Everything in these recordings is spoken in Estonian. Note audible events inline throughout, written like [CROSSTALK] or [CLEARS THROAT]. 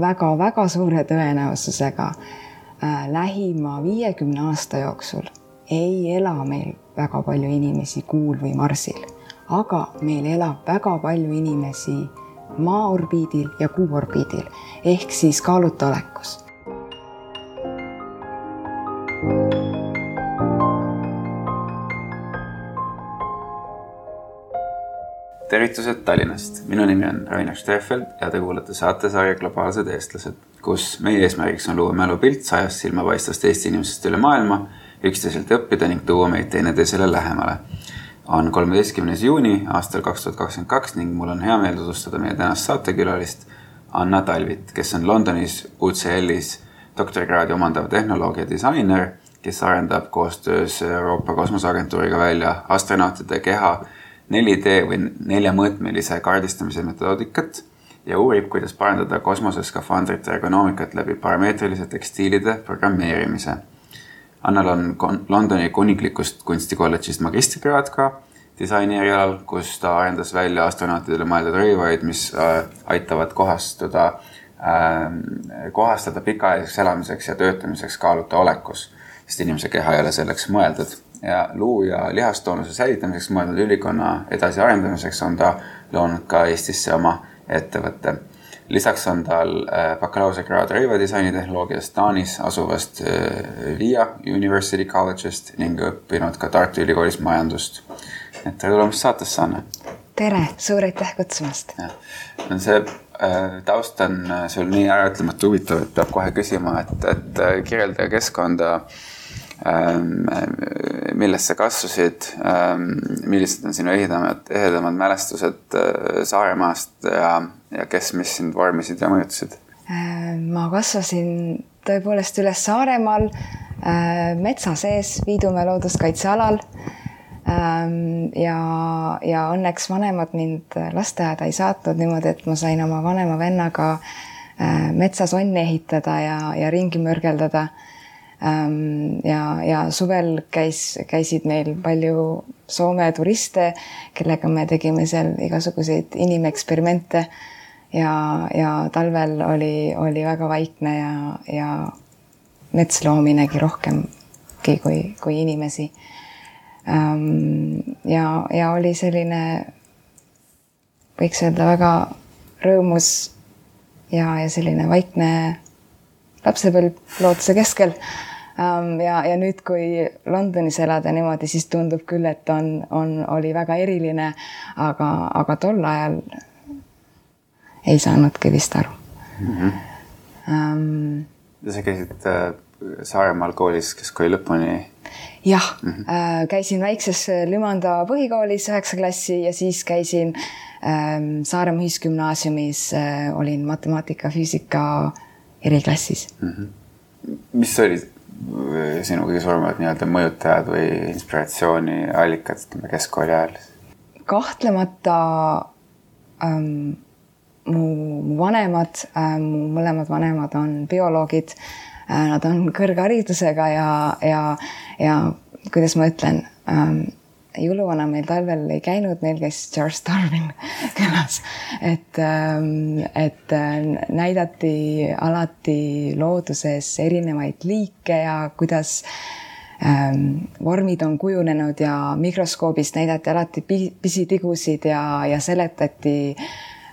väga-väga suure tõenäosusega äh, lähima viiekümne aasta jooksul ei ela meil väga palju inimesi Kuul või Marsil, aga meil elab väga palju inimesi Maa orbiidil ja Kuu orbiidil ehk siis kaaluta tervitused Tallinnast, minu nimi on Rainer Streffeld ja te kuulate saatesarja Globaalsed eestlased, kus meie eesmärgiks on luua mälupilt sajast silmapaistvast Eesti inimesest üle maailma, üksteiselt õppida ning tuua meid teineteisele lähemale. on kolmeteistkümnes juuni aastal kaks tuhat kakskümmend kaks ning mul on hea meel tutvustada meie tänast saatekülalist Anna Talvit, kes on Londonis UCL-is doktorikraadi omandav tehnoloog ja disainer, kes arendab koostöös Euroopa Kosmoseagentuuriga välja astronautide keha 4D või neljamõõtmelise kaardistamise metoodikat ja uurib, kuidas parandada kosmoseskafandrite ergonoomikat läbi parameetrilise tekstiilide programmeerimise. Annal on Londoni kuninglikust kunstikolledžist magistrikraad ka disaini erialal, kus ta arendas välja astronautidele mõeldud rõivaid, mis äh, aitavad kohastuda äh,, kohastada pikaajaliseks elamiseks ja töötamiseks kaaluta olekus, sest inimese keha ei ole selleks mõeldud ja luu- ja lihastoonuse säilitamiseks mõeldud ülikonna edasiarendamiseks on ta loonud ka Eestisse oma ettevõtte. lisaks on tal äh, bakalaureusekraad rõivadisaini tehnoloogiast Taanis asuvast äh, Via University College'ist ning õppinud ka Tartu Ülikoolis majandust. et tere tulemast saatesse, Anne! tere, suur aitäh kutsumast! see äh, taust on sul nii äraütlemata huvitav, et peab kohe küsima, et, et kirjelda keskkonda äh, millest sa kasvasid, ähm, millised on sinu ehedamad, ehedamad mälestused äh, Saaremaast ja, ja kes, mis sind vormisid ja mõjutasid? Äh, ma kasvasin tõepoolest üles Saaremaal äh, metsa sees Viidumäe looduskaitsealal. Ähm, ja, ja õnneks vanemad mind lasteaeda ei saatnud niimoodi, et ma sain oma vanema vennaga metsas onni ehitada ja, ja ringi mürgeldada Ähm, ja, ja suvel käis, käisid meil palju Soome turiste, kellega me tegime seal igasuguseid inimeksperimente. ja, ja talvel oli, oli väga vaikne ja, ja metsloomi nägi rohkemgi kui, kui inimesi. Ähm, ja, ja oli selline, võiks öelda väga rõõmus ja, ja selline vaikne lapsepõlv looduse keskel Ähm, ja, ja nüüd, kui Londonis elada niimoodi, siis tundub küll, et on, on, oli väga eriline, aga, aga tol ajal ei saanudki vist aru mm. -hmm. Um, ja sa käisid äh, Saaremaal koolis keskkooli lõpuni? jah mm, -hmm. äh, käisin väikses Lümanda põhikoolis üheksa klassi ja siis käisin ähm, Saaremaa Ühisgümnaasiumis äh,, olin matemaatika, füüsika eriklassis mm. -hmm. mis olid sinu kõige suuremad nii-öelda mõjutajad või inspiratsiooniallikad, ütleme keskkooli ajal? kahtlemata ähm, mu, mu vanemad ähm,, mu mõlemad vanemad on bioloogid äh,. Nad on kõrgharidusega ja, ja, ja kuidas ma ütlen ähm,, jõuluvana meil talvel ei käinud, meil käis Charles Darwin [LAUGHS] külas, et, ähm, et äh, näidati alati looduses erinevaid liike ja kuidas ähm, vormid on kujunenud ja mikroskoobist näidati alati pisitigusid ja, ja seletati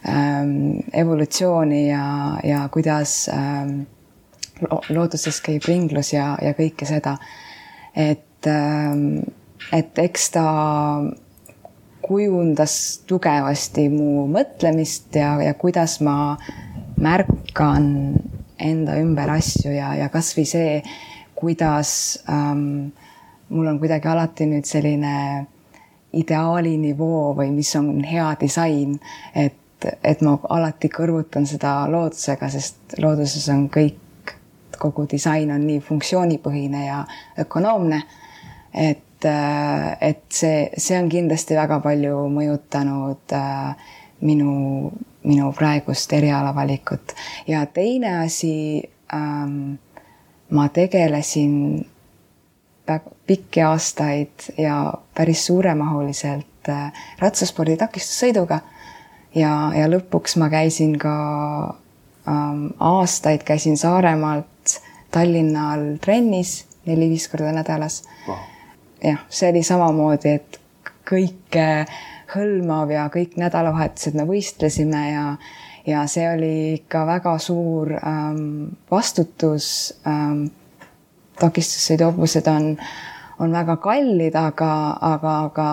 ähm, evolutsiooni ja, ja kuidas ähm, looduses käib ringlus ja, ja kõike seda. et ähm, et eks ta kujundas tugevasti mu mõtlemist ja, ja kuidas ma märkan enda ümber asju ja, ja kasvõi see, kuidas ähm, mul on kuidagi alati nüüd selline ideaali nivoo või mis on hea disain, et, et ma alati kõrvutan seda loodusega, sest looduses on kõik, kogu disain on nii funktsioonipõhine ja ökonoomne, et äh, et see, see on kindlasti väga palju mõjutanud äh, minu, minu praegust erialavalikut. ja teine asi ähm,, ma tegelesin pikki aastaid ja päris suuremahuliselt äh, ratsaspordi takistussõiduga ja, ja lõpuks ma käisin ka ähm, aastaid käisin Saaremaalt Tallinnal trennis neli-viis korda nädalas. Wow.. Jah, see oli samamoodi, et kõike hõlmav ja kõik nädalavahetused me võistlesime ja, ja see oli ikka väga suur ähm, vastutus ähm,. takistussõiduhobused on, on väga kallid, aga, aga, aga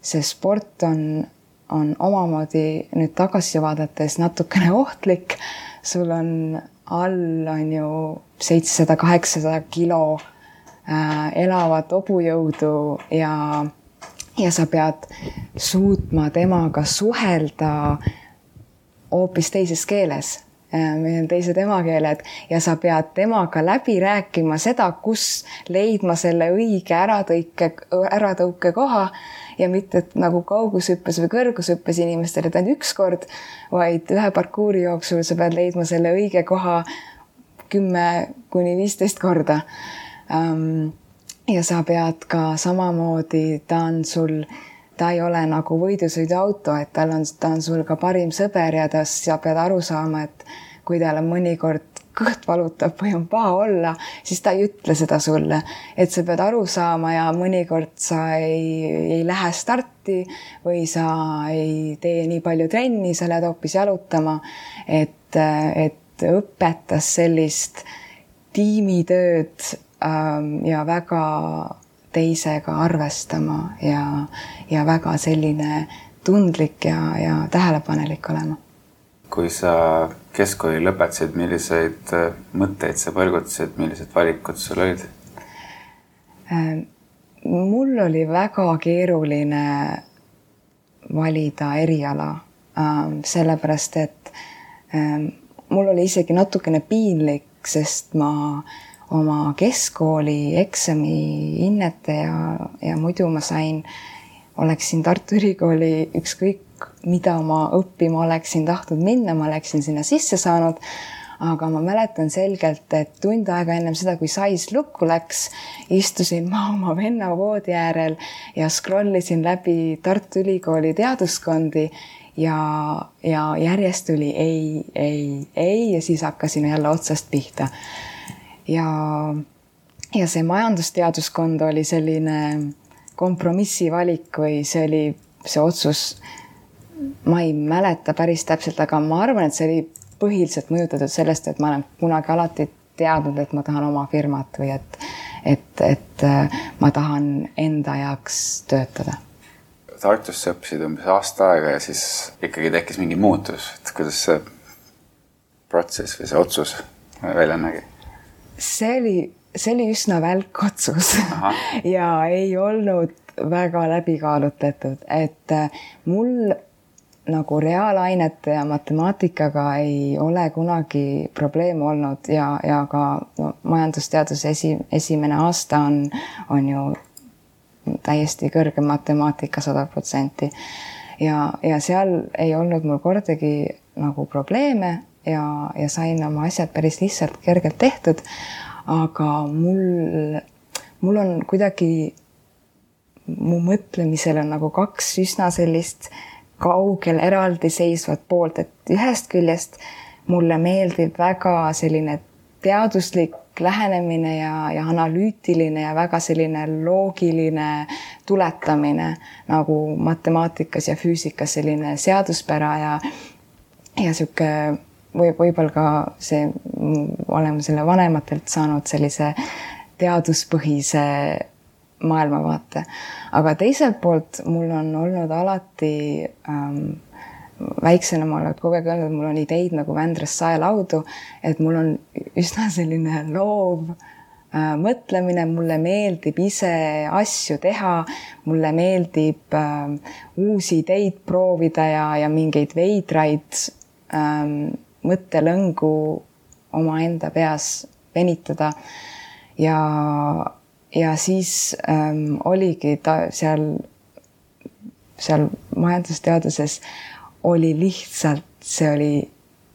see sport on, on omamoodi nüüd tagasi vaadates natukene ohtlik. sul on all on ju seitsesada, kaheksasada kilo elavat hobujõudu ja, ja sa pead suutma temaga suhelda hoopis teises keeles äh, meil on teised emakeeled ja sa pead temaga läbi rääkima seda, kus leidma selle õige äratõike, äratõukekoha ja mitte et nagu kaugushüppes või kõrgushüppes inimestele ainult üks kord, vaid ühe parkuuri jooksul sa pead leidma selle õige koha kümme kuni viisteist korda. Ähm, ja sa pead ka samamoodi, ta on sul, ta ei ole nagu võidusõiduauto, et tal on, ta on sul ka parim sõber ja ta, sa pead aru saama, et kui tal on mõnikord kõht valutab või on paha olla, siis ta ei ütle seda sulle, et sa pead aru saama ja mõnikord sa ei, ei lähe starti või sa ei tee nii palju trenni, sa lähed hoopis jalutama. et, et õpetas sellist tiimitööd ja väga teisega arvestama ja, ja väga selline tundlik ja, ja tähelepanelik olema. kui sa keskkooli lõpetasid, milliseid äh, mõtteid sa põrgutasid, millised valikud sul olid? Ähm, mul oli väga keeruline valida eriala, ähm, sellepärast et mul oli isegi natukene piinlik, sest ma oma keskkooli eksami hinnete ja, ja muidu ma sain, oleksin Tartu Ülikooli ükskõik, mida ma õppima oleksin tahtnud minna, ma oleksin sinna sisse saanud. aga ma mäletan selgelt, et tund aega ennem seda, kui sais lukku läks, istusin ma oma venna voodi äärel ja scroll isin läbi Tartu Ülikooli teaduskondi ja, ja järjest tuli ei, ei, ei ja siis hakkasin jälle otsast pihta. Ja, ja see majandusteaduskond oli selline kompromissivalik või see oli see otsus. ma ei mäleta päris täpselt, aga ma arvan, et see oli põhiliselt mõjutatud sellest, et ma olen kunagi alati teadnud, et ma tahan oma firmat või et, et, et äh, ma tahan enda jaoks töötada Tartus sa õppisid umbes aasta aega ja siis ikkagi tekkis mingi muutus, et kuidas see protsess või see otsus välja nägi? See oli, see oli üsna välk otsus [LAUGHS] ja ei olnud väga läbikaalutletud, et äh, mul nagu reaalainete ja matemaatikaga ei ole kunagi probleeme olnud ja, ja ka no, majandusteaduse esi, esimene aasta on, on ju täiesti kõrge matemaatika sada protsenti. ja, ja seal ei olnud mul kordagi nagu probleeme ja, ja sain oma asjad päris lihtsalt, kergelt tehtud. aga mul, mul on kuidagi, mu mõtlemisel on nagu kaks üsna sellist kaugel eraldiseisvat poolt, et ühest küljest mulle meeldib väga selline teaduslik lähenemine ja, ja analüütiline ja väga selline loogiline tuletamine nagu matemaatikas ja füüsikas selline seaduspära ja ja sihuke või võib-olla ka see, oleme selle vanematelt saanud sellise teaduspõhise maailmavaate. aga teiselt poolt mul on olnud alati ähm, väiksena ma olen kogu aeg öelnud, et mul on ideid nagu Vändrast saelaudu, et mul on üsna selline loov äh, mõtlemine, mulle meeldib ise asju teha, mulle meeldib äh, uusi ideid proovida ja, ja mingeid veidraid ähm, mõttelõngu omaenda peas venitada. ja, ja siis ähm, oligi ta seal, seal majandusteaduses oli lihtsalt, see oli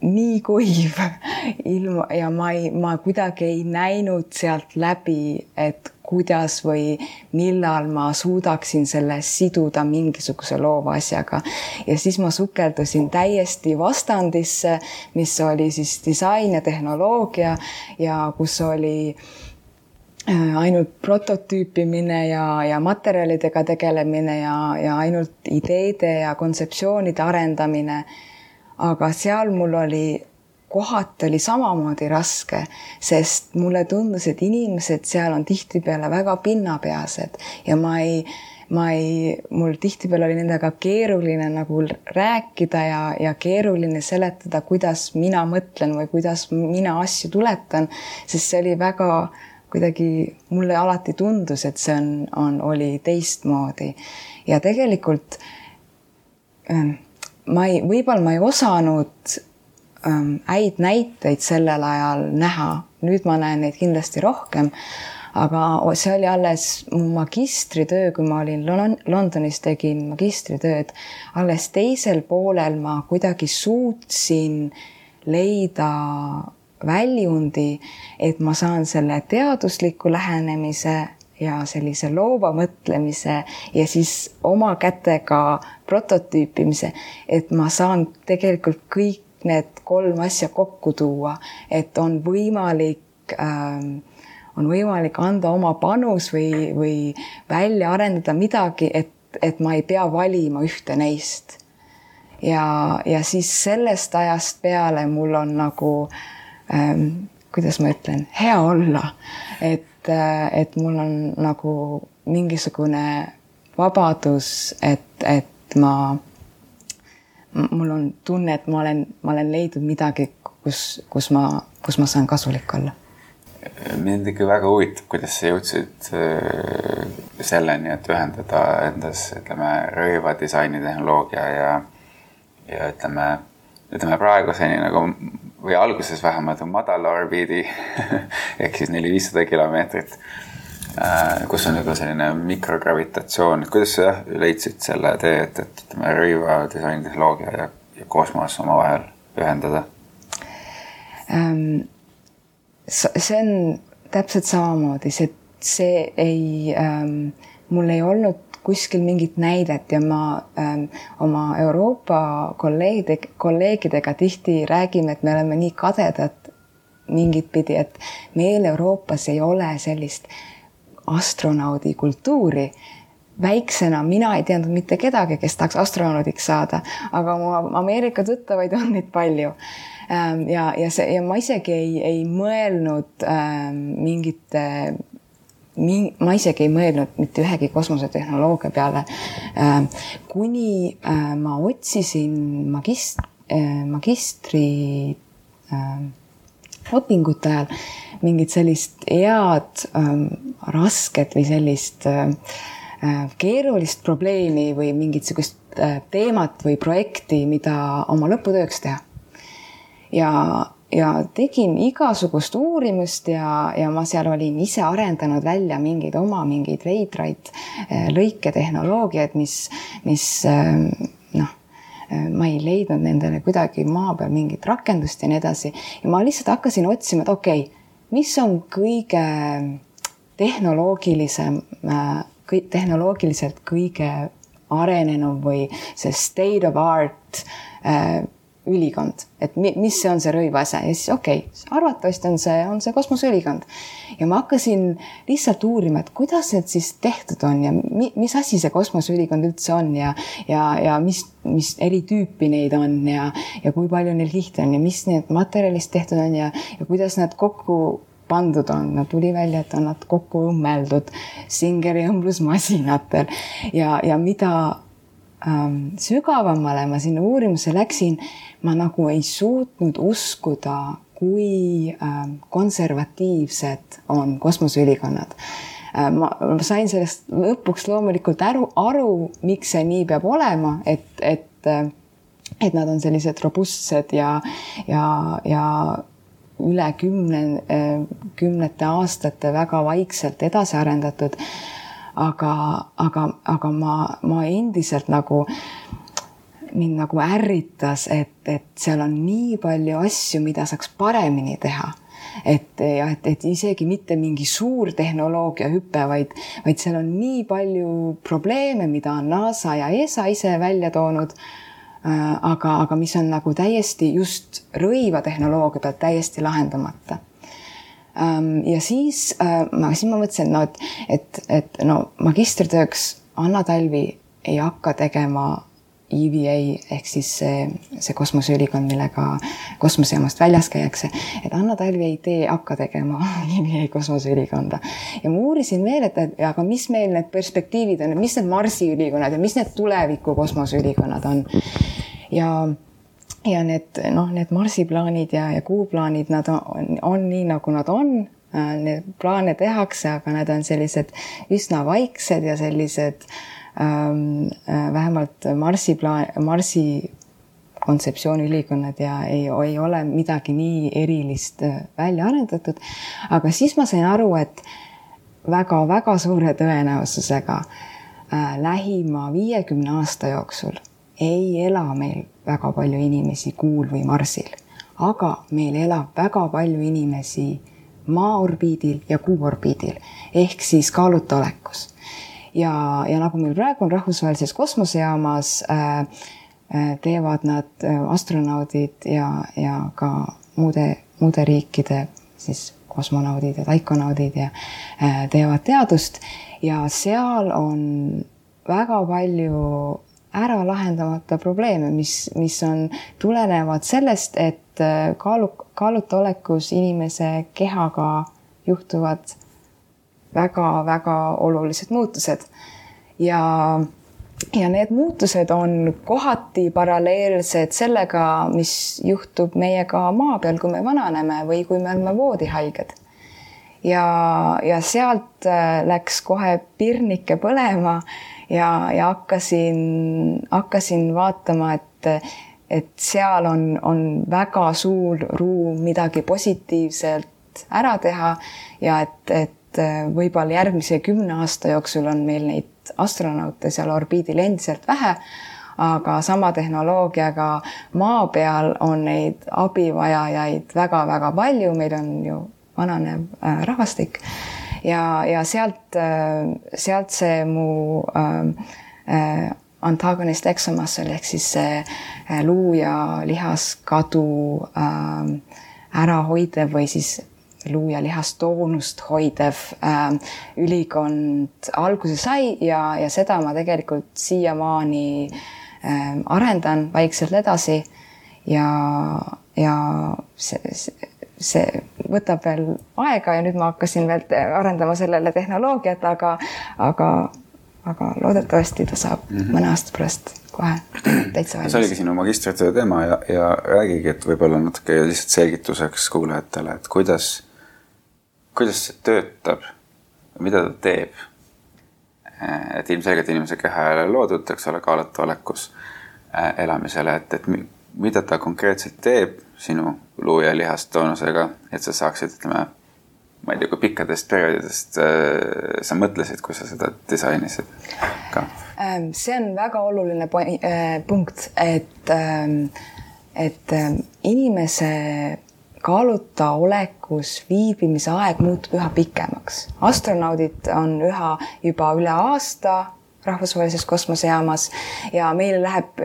nii kuiv [LAUGHS] ilma ja ma ei, ma kuidagi ei näinud sealt läbi, et kuidas või millal ma suudaksin selle siduda mingisuguse loova asjaga. ja siis ma sukeldusin täiesti vastandisse, mis oli siis disain ja tehnoloogia ja kus oli äh, ainult prototüüpimine ja, ja materjalidega tegelemine ja, ja ainult ideede ja kontseptsioonide arendamine. aga seal mul oli kohati oli samamoodi raske, sest mulle tundus, et inimesed seal on tihtipeale väga pinnapealsed ja ma ei, ma ei, mul tihtipeale oli nendega keeruline nagu rääkida ja, ja keeruline seletada, kuidas mina mõtlen või kuidas mina asju tuletan, sest see oli väga kuidagi mulle alati tundus, et see on, on, oli teistmoodi. Ja tegelikult ähm, ma ei, võib-olla ma ei osanud häid näiteid sellel ajal näha, nüüd ma näen neid kindlasti rohkem. aga see oli alles mu magistritöö, kui ma olin Londonis, tegin magistritööd. alles teisel poolel ma kuidagi suutsin leida väljundi, et ma saan selle teadusliku lähenemise ja sellise loova mõtlemise ja siis oma kätega prototüüpimise, et ma saan tegelikult kõik need kolm asja kokku tuua, et on võimalik ähm, on võimalik anda oma panus või, või välja arendada midagi, et, et ma ei pea valima ühte neist. ja, ja siis sellest ajast peale mul on nagu ähm,, kuidas ma ütlen, hea olla, et äh,, et mul on nagu mingisugune vabadus, et, et ma mul on tunne, et ma olen, ma olen leidnud midagi, kus, kus ma, kus ma saan kasulik olla. mind ikka väga huvitab, kuidas sa jõudsid äh, selleni, et ühendada endas, ütleme, rõivadisaini tehnoloogia ja, ja ütleme, ütleme praeguseni nagu või alguses vähemalt madala orbiidi [LAUGHS] ehk siis neli-viissada kilomeetrit kus on juba selline mikrogravitatsioon, et kuidas sa leidsid selle tee, et, et ütleme, rõiva disainitehnoloogia ja, ja kosmos omavahel ühendada ähm,? see on täpselt samamoodi, see, see ei ähm,, mul ei olnud kuskil mingit näidet ja ma ähm, oma Euroopa kolleegide, kolleegidega tihti räägime, et me oleme nii kadedad mingit pidi, et meil Euroopas ei ole sellist astronaudi kultuuri. väiksena mina ei teadnud mitte kedagi, kes tahaks astronaudiks saada, aga mu Ameerika tuttavaid on neid palju. Ähm, ja, ja see ja ma isegi ei, ei mõelnud ähm, mingite ma isegi ei mõelnud mitte ühegi kosmosetehnoloogia peale. Ähm, kuni äh, ma otsisin magist-, äh, magistri õpingute ajal mingit sellist head ähm, rasket või sellist äh, äh, keerulist probleemi või mingit sihukest äh, teemat või projekti, mida oma lõputööks teha. ja, ja tegin igasugust uurimust ja, ja ma seal olin ise arendanud välja mingeid oma mingeid veidraid lõiketehnoloogiaid, mis, mis noh ma ei leidnud nendele kuidagi maa peal mingit rakendust ja nii edasi ja ma lihtsalt hakkasin otsima, et okei okay,, mis on kõige tehnoloogilisem, kõik tehnoloogiliselt kõige arenenum või see state of art äh, ülikond, et mi, mis see on see rõivase ja siis okei okay,, arvatavasti on see, on see kosmoseülikond. ja ma hakkasin lihtsalt uurima, et kuidas need siis tehtud on ja mi, mis asi see kosmoseülikond üldse on ja, ja, ja mis, mis eri tüüpi neid on ja, ja kui palju neil kihte on ja mis need materjalist tehtud on ja, ja kuidas nad kokku pandud on, tuli välja, et on nad kokku õmmeldud Singeri õmblusmasinatel ja, ja mida ähm, sügavamale ma sinna uurimusse läksin, ma nagu ei suutnud uskuda, kui ähm, konservatiivsed on kosmoseülikonnad äh,. ma sain sellest lõpuks loomulikult aru, aru, miks see nii peab olema, et, et äh, et nad on sellised robustsed ja, ja, ja üle kümne, äh, kümnete aastate väga vaikselt edasi arendatud aga, aga, aga ma, ma endiselt nagu mind nagu ärritas, et, et seal on nii palju asju, mida saaks paremini teha. et jah, et, et isegi mitte mingi suur tehnoloogiahüpe, vaid, vaid seal on nii palju probleeme, mida on NASA ja ESA ise välja toonud aga, aga mis on nagu täiesti just rõiva tehnoloogia pealt täiesti lahendamata ähm, ja siis äh, ma, siis ma mõtlesin, et no, et, et, et no magistritööks Anna Talvi ei hakka tegema EVA ehk siis see, see kosmoseülikond, millega kosmosejaamast väljas käiakse, et Anna Talvi ei tee, hakka tegema [LAUGHS] EVA kosmoseülikonda. ja ma uurisin veel, et, et aga mis meil need perspektiivid on, mis need Marsi ülikonnad ja mis need tuleviku kosmoseülikonnad on. Ja ja need noh, need Marsi plaanid ja, ja Kuu plaanid, nad on, on nii, nagu nad on. Need plaane tehakse, aga need on sellised üsna vaiksed ja sellised äh, Ähm, äh, vähemalt Marsi plaan, Marsi kontseptsiooniülikonnad ja ei, ei ole midagi nii erilist äh, välja arendatud. aga siis ma sain aru, et väga-väga suure tõenäosusega äh, lähima viiekümne aasta jooksul ei ela meil väga palju inimesi Kuul või Marsil, aga meil elab väga palju inimesi Maa orbiidil ja Kuu orbiidil ehk siis kaaluta olekus ja, ja nagu meil praegu on rahvusvahelises kosmosejaamas äh, äh, teevad nad äh, astronaudid ja, ja ka muude, muude riikide siis kosmonaudid ja taikonaudid ja äh, teevad teadust. Ja seal on väga palju ära lahendamata probleeme, mis, mis on, tulenevad sellest, et äh, kaalu, kaaluta olekus inimese kehaga juhtuvad väga-väga olulised muutused. ja, ja need muutused on kohati paralleelsed sellega, mis juhtub meiega maa peal, kui me vananeme või kui me oleme voodihaiged. Ja, ja sealt äh, läks kohe pirnike põlema ja, ja hakkasin, hakkasin vaatama, et et seal on, on väga suur ruum midagi positiivselt ära teha ja et, et äh, võib-olla järgmise kümne aasta jooksul on meil neid astronaute seal orbiidil endiselt vähe, aga sama tehnoloogiaga maa peal on neid abivajajaid väga-väga palju, meil on ju vananev äh, rahvastik ja, ja sealt, äh, sealt see mu äh, antagonist eksomassel ehk siis see luu ja lihaskadu äh, ära hoidev või siis luu- ja lihastoonust hoidev äh, ülikond alguse sai ja, ja seda ma tegelikult siiamaani äh, arendan vaikselt edasi. ja, ja see, see, see võtab veel aega ja nüüd ma hakkasin veel arendama sellele tehnoloogiat, aga, aga, aga loodetavasti ta saab mm -hmm. mõne aasta pärast kohe täitsa valmis. see oligi sinu magistritöö teema ja, ja räägigi, et võib-olla natuke lihtsalt selgituseks kuulajatele, et kuidas kuidas see töötab, mida ta teeb? et ilmselgelt inimese keha ei ole loodud, eks ole, kaaluta olekus äh, elamisele, et, et mida ta konkreetselt teeb sinu luu- ja lihastoonusega, et sa saaksid, ütleme, ma ei tea, kui pikkadest perioodidest äh, sa mõtlesid, kui sa seda disainisid ka? Ähm, see on väga oluline äh, punkt, et, ähm, et ähm, inimese kaaluta olekus viibimise aeg muutub üha pikemaks. astronaudid on üha juba üle aasta rahvusvahelises kosmosejaamas ja meil läheb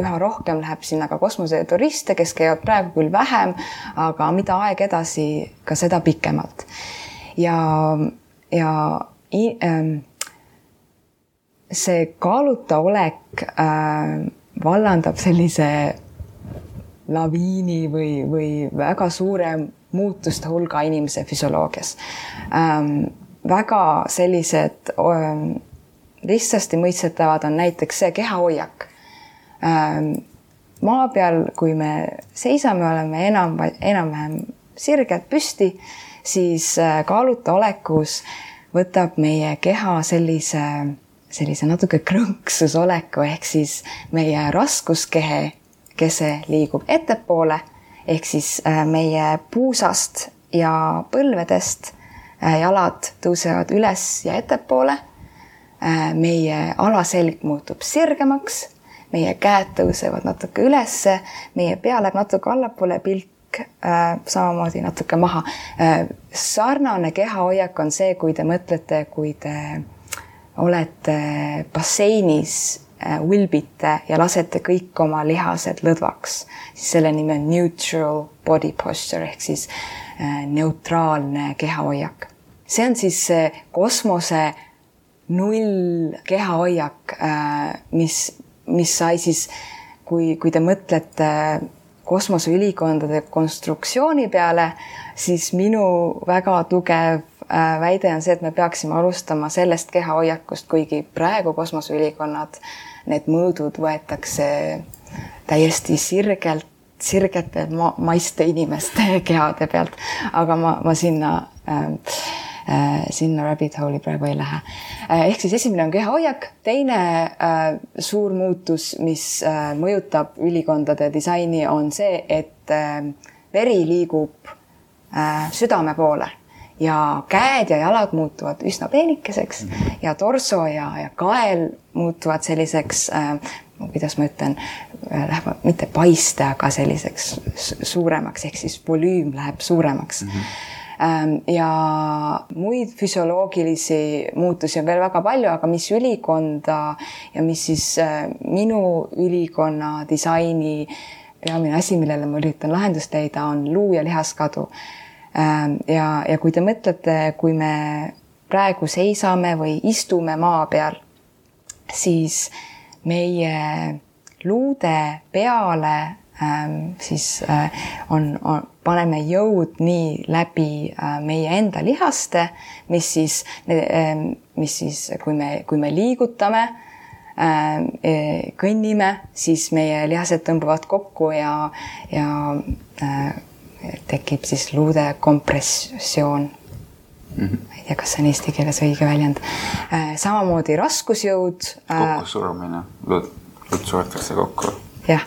üha rohkem läheb sinna ka kosmoseturiste, kes käivad praegu küll vähem, aga mida aeg edasi, ka seda pikemalt. ja, ja ähm, see kaaluta olek äh, vallandab sellise laviini või, või väga suure muutuste hulga inimese füsioloogias ähm,. väga sellised ähm, lihtsasti mõistetavad on näiteks see kehahoiak ähm,. maa peal, kui me seisame, oleme enam, enam-vähem sirged püsti, siis äh, kaaluta olekus võtab meie keha sellise, sellise natuke krõnksusoleku ehk siis meie raskuskehe kese liigub ettepoole ehk siis äh, meie puusast ja põlvedest äh, jalad tõusevad üles ja ettepoole. Äh, meie alaselg muutub sirgemaks, meie käed tõusevad natuke ülesse, meie pea läheb natuke allapoole, pilk äh, samamoodi natuke maha äh,. sarnane kehahoiak on see, kui te mõtlete, kui te olete basseinis äh, ulbite ja lasete kõik oma lihased lõdvaks, siis selle nimi on neutral body posture ehk siis äh, neutraalne kehahoiak. see on siis see kosmose null kehahoiak äh,, mis, mis sai siis, kui, kui te mõtlete kosmoseülikondade konstruktsiooni peale, siis minu väga tugev äh, väide on see, et me peaksime alustama sellest kehahoiakust, kuigi praegu kosmoseülikonnad, need mõõdud võetakse täiesti sirgelt, sirgete ma maiste inimeste [LAUGHS] kehade pealt, aga ma, ma sinna äh, sinna rabbit hole'i praegu ei lähe. Äh, ehk siis esimene on kehahoiak, teine äh, suur muutus, mis mõjutab ülikondade disaini, on see, et veri liigub südame poole ja käed ja jalad muutuvad üsna peenikeseks mhm. ja torso ja, ja kael muutuvad selliseks äh, kuidas ma ütlen, läheb mitte paiste, aga selliseks suuremaks ehk siis volüüm läheb suuremaks mm. -hmm ja muid füsioloogilisi muutusi on veel väga palju, aga mis ülikonda ja mis siis äh, minu ülikonna disaini peamine asi, millele ma üritan lahendust leida, on luu- ja lihaskadu. Ähm, ja, ja kui te mõtlete, kui me praegu seisame või istume maa peal, siis meie luude peale siis äh, on, on paneme jõud nii läbi äh, meie enda lihaste, mis siis, ähm, mis siis, kui me, kui me liigutame, e, kõnnime, siis meie lihased tõmbuvad kokku ja, ja äh, tekib siis luude kompressioon mm. -hmm. ma ei tea, kas see on eesti keeles õige väljend. Äh, samamoodi raskusjõud. kokkusurumine, luud, luud suretakse kokku. jah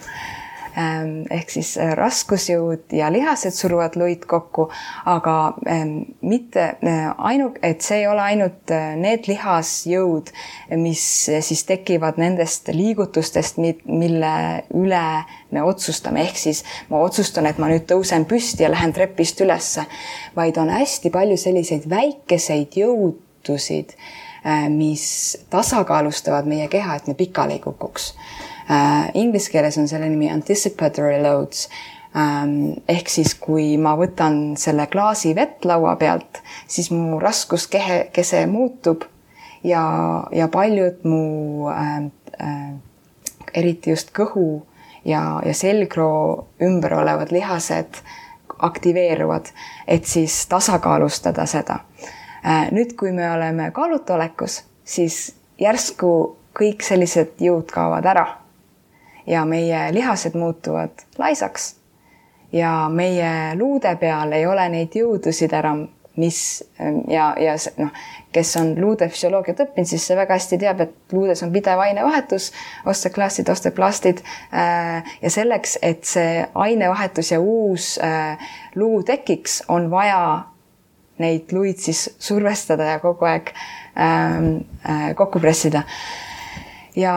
ehk siis äh, raskusjõud ja lihased suruvad luid kokku, aga ähm, mitte äh, ainu-, et see ei ole ainult äh, need lihasjõud, mis siis tekivad nendest liigutustest, mille üle me otsustame, ehk siis ma otsustan, et ma nüüd tõusen püsti ja lähen trepist ülesse, vaid on hästi palju selliseid väikeseid jõudusid, mis tasakaalustavad meie keha, et me pikali ei kukuks äh,. Inglise keeles on selle nimi anticipatory loads ähm,. ehk siis, kui ma võtan selle klaasi vett laua pealt, siis mu raskuskehe, kese muutub ja, ja paljud mu äh, äh, eriti just kõhu ja, ja selgroo ümber olevad lihased aktiveeruvad, et siis tasakaalustada seda äh,. nüüd, kui me oleme kaalutolekus, siis järsku kõik sellised jõud kaovad ära ja meie lihased muutuvad laisaks. ja meie luude peal ei ole neid jõudusid ära, mis ja, ja noh, kes on luude füsioloogiat õppinud, siis see väga hästi teab, et luudes on pidev ainevahetus, osteklastid, osteplastid. Äh, ja selleks, et see ainevahetus ja uus äh, luu tekiks, on vaja neid luid siis survestada ja kogu aeg ähm, äh, kokku pressida. ja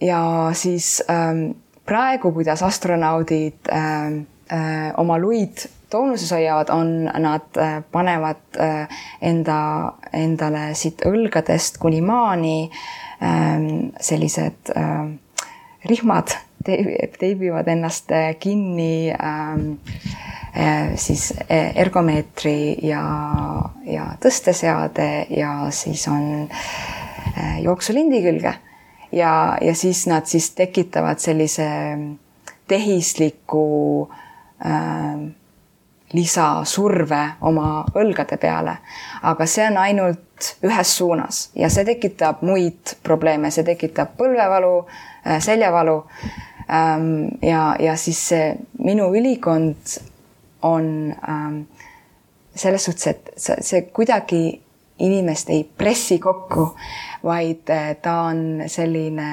ja siis ähm, praegu, kuidas astronaudid ähm, äh, oma luid toonuses hoiavad, on, nad äh, panevad äh, enda, endale siit õlgadest kuni maani ähm, sellised äh, rihmad, teibivad ennast äh, kinni ähm, äh, siis äh, ergomeetri ja, ja tõsteseade ja siis on äh, jooksulindi külge ja, ja siis nad siis tekitavad sellise tehisliku äh, lisasurve oma õlgade peale. aga see on ainult ühes suunas ja see tekitab muid probleeme, see tekitab põlvevalu äh,, seljavalu ähm,. ja, ja siis see minu ülikond on ähm, selles suhtes, et see, see kuidagi inimest ei pressi kokku, vaid eh, ta on selline,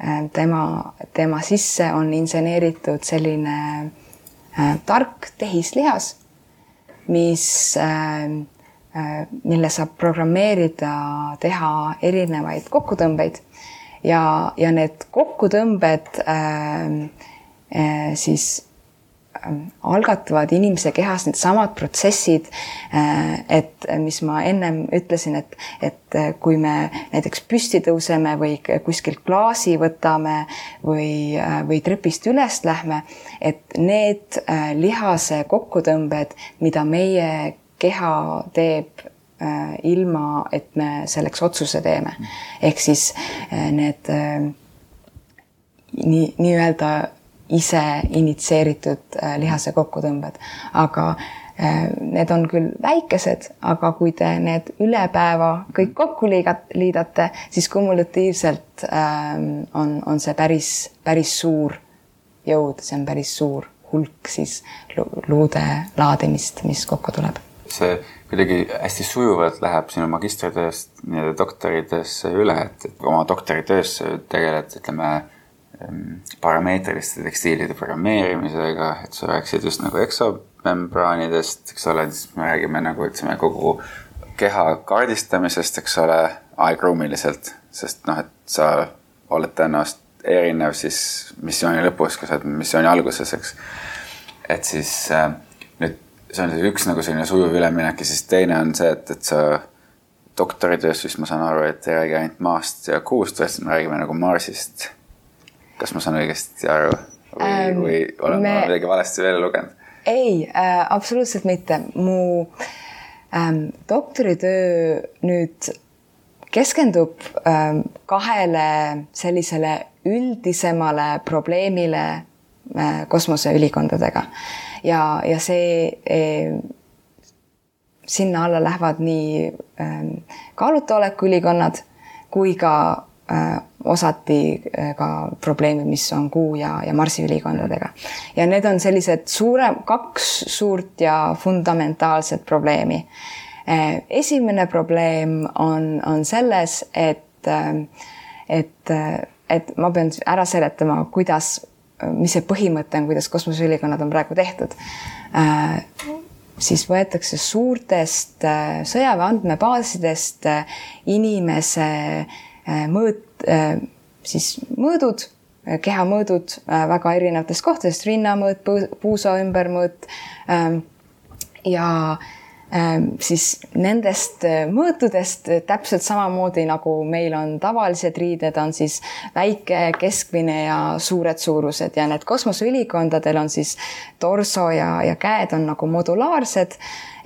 eh, tema, tema sisse on inseneeritud selline äh, tark tehislihas, mis äh,, mille saab programmeerida, teha erinevaid kokkutõmbeid. Ja, ja need kokkutõmbed äh, siis algatavad inimese kehas needsamad protsessid, äh, et mis ma ennem ütlesin, et, et kui me näiteks püsti tõuseme või kuskilt klaasi võtame või, või trepist üles lähme, et need lihase kokkutõmbed, mida meie keha teeb ilma, et me selleks otsuse teeme. ehk siis need nii, nii-öelda ise initsieeritud äh, lihase kokkutõmbed, aga äh, need on küll väikesed, aga kui te need üle päeva kõik kokku liigat-, liidate, siis kumulatiivselt ähm, on, on see päris, päris suur jõud, see on päris suur hulk siis luude laadimist, mis kokku tuleb. see kuidagi hästi sujuvalt läheb sinu magistritööst nii-öelda doktoritöösse üle, et oma doktoritöös tegeled, ütleme parameetriliste tekstiilide programmeerimisega, et sa rääkisid just nagu eksomembraanidest, eks ole, siis me räägime nagu ütleme kogu keha kaardistamisest, eks ole, aegruumiliselt, sest noh, et sa oled tõenäoliselt erinev siis missiooni lõpus, kui sa oled missiooni alguses, eks. et siis äh, nüüd see on siis üks nagu selline sujuv üleminek ja siis teine on see, et, et sa doktoritöös siis ma saan aru, et ei räägi ainult maast ja kuust, vaid me räägime nagu Marsist kas ma saan õigesti aru või ähm,, või olen me... ma midagi valesti välja lugenud? ei äh,, absoluutselt mitte. mu ähm, doktoritöö nüüd keskendub ähm, kahele sellisele üldisemale probleemile äh, kosmoseülikondadega ja, ja see äh, sinna alla lähevad nii äh, kaalutolekuülikonnad kui ka osati äh, ka probleeme, mis on Kuu ja, ja Marsi ülikondadega. ja need on sellised suurem, kaks suurt ja fundamentaalset probleemi. Äh, esimene probleem on, on selles, et, äh, et, et ma pean ära seletama, kuidas, mis see põhimõte on, kuidas kosmoseülikonnad on praegu tehtud siis võetakse suurtest sõjaväe andmebaasidest inimese mõõt, Äh, siis mõõdud, äh, kehamõõdud äh, väga erinevatest kohtadest, rinnamõõt, puusa ümbermõõt. Ähm, ja ähm, siis nendest mõõtudest täpselt samamoodi nagu meil on tavalised riided, on siis väike, keskmine ja suured suurused. Ja need kosmoseülikondadel on siis torso ja, ja käed on nagu modulaarsed.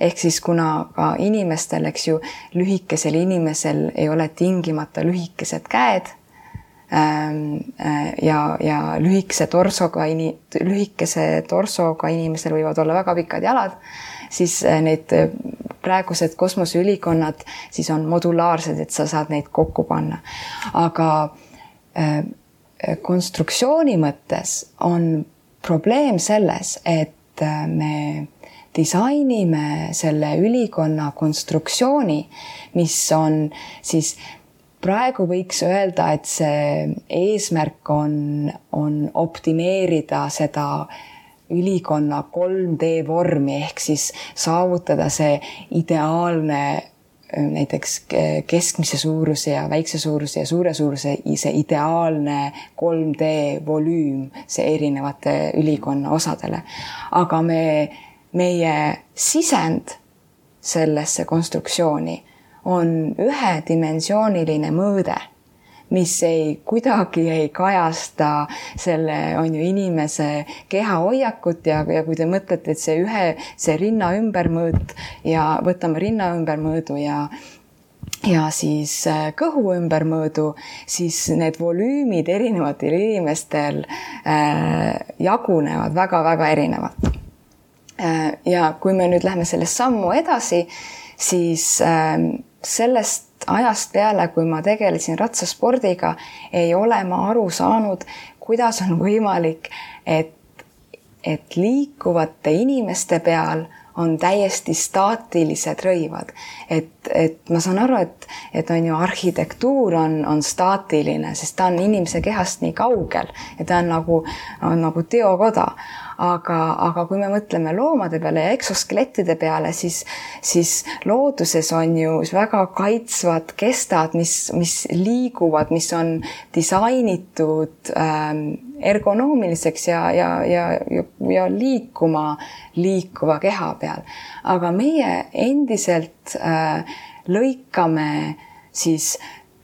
Ehk siis kuna ka inimestel, eks ju, lühikesel inimesel ei ole tingimata lühikesed käed ähm, äh, ja, ja lühikese torsoga lühikese torsoga inimesel võivad olla väga pikad jalad, siis äh, need äh, praegused kosmoseülikonnad siis on modulaarsed, et sa saad neid kokku panna. aga konstruktsiooni mõttes on probleem selles, et me disainime selle ülikonna konstruktsiooni, mis on siis praegu võiks öelda, et see eesmärk on, on optimeerida seda ülikonna 3D vormi ehk siis saavutada see ideaalne näiteks keskmise suuruse ja väikse suuruse ja suure suuruse see ideaalne 3D volüüm, see erinevate ülikonna osadele. aga me meie sisend sellesse konstruktsiooni on ühedimensiooniline mõõde, mis ei kuidagi ei kajasta selle, on ju, inimese kehahoiakut ja, ja kui te mõtlete, et see ühe, see rinna ümbermõõt ja võtame rinna ümbermõõdu ja ja siis äh, kõhu ümbermõõdu, siis need volüümid erinevatel inimestel äh, jagunevad väga-väga erinevalt. Äh, ja kui me nüüd läheme sellest sammu edasi, siis ähm, sellest ajast peale, kui ma tegelesin ratsaspordiga, ei ole ma aru saanud, kuidas on võimalik, et, et liikuvate inimeste peal on täiesti staatilised rõivad, et et ma saan aru, et, et on ju arhitektuur on, on staatiline, sest ta on inimese kehast nii kaugel ja ta on nagu, on nagu teokoda aga, aga kui me mõtleme loomade peale ja eksoskelettide peale, siis, siis looduses on ju väga kaitsvad kestad, mis, mis liiguvad, mis on disainitud ähm, ergonoomiliseks ja, ja, ja, ja, ja liikuma liikuva keha peal. aga meie endiselt äh, lõikame siis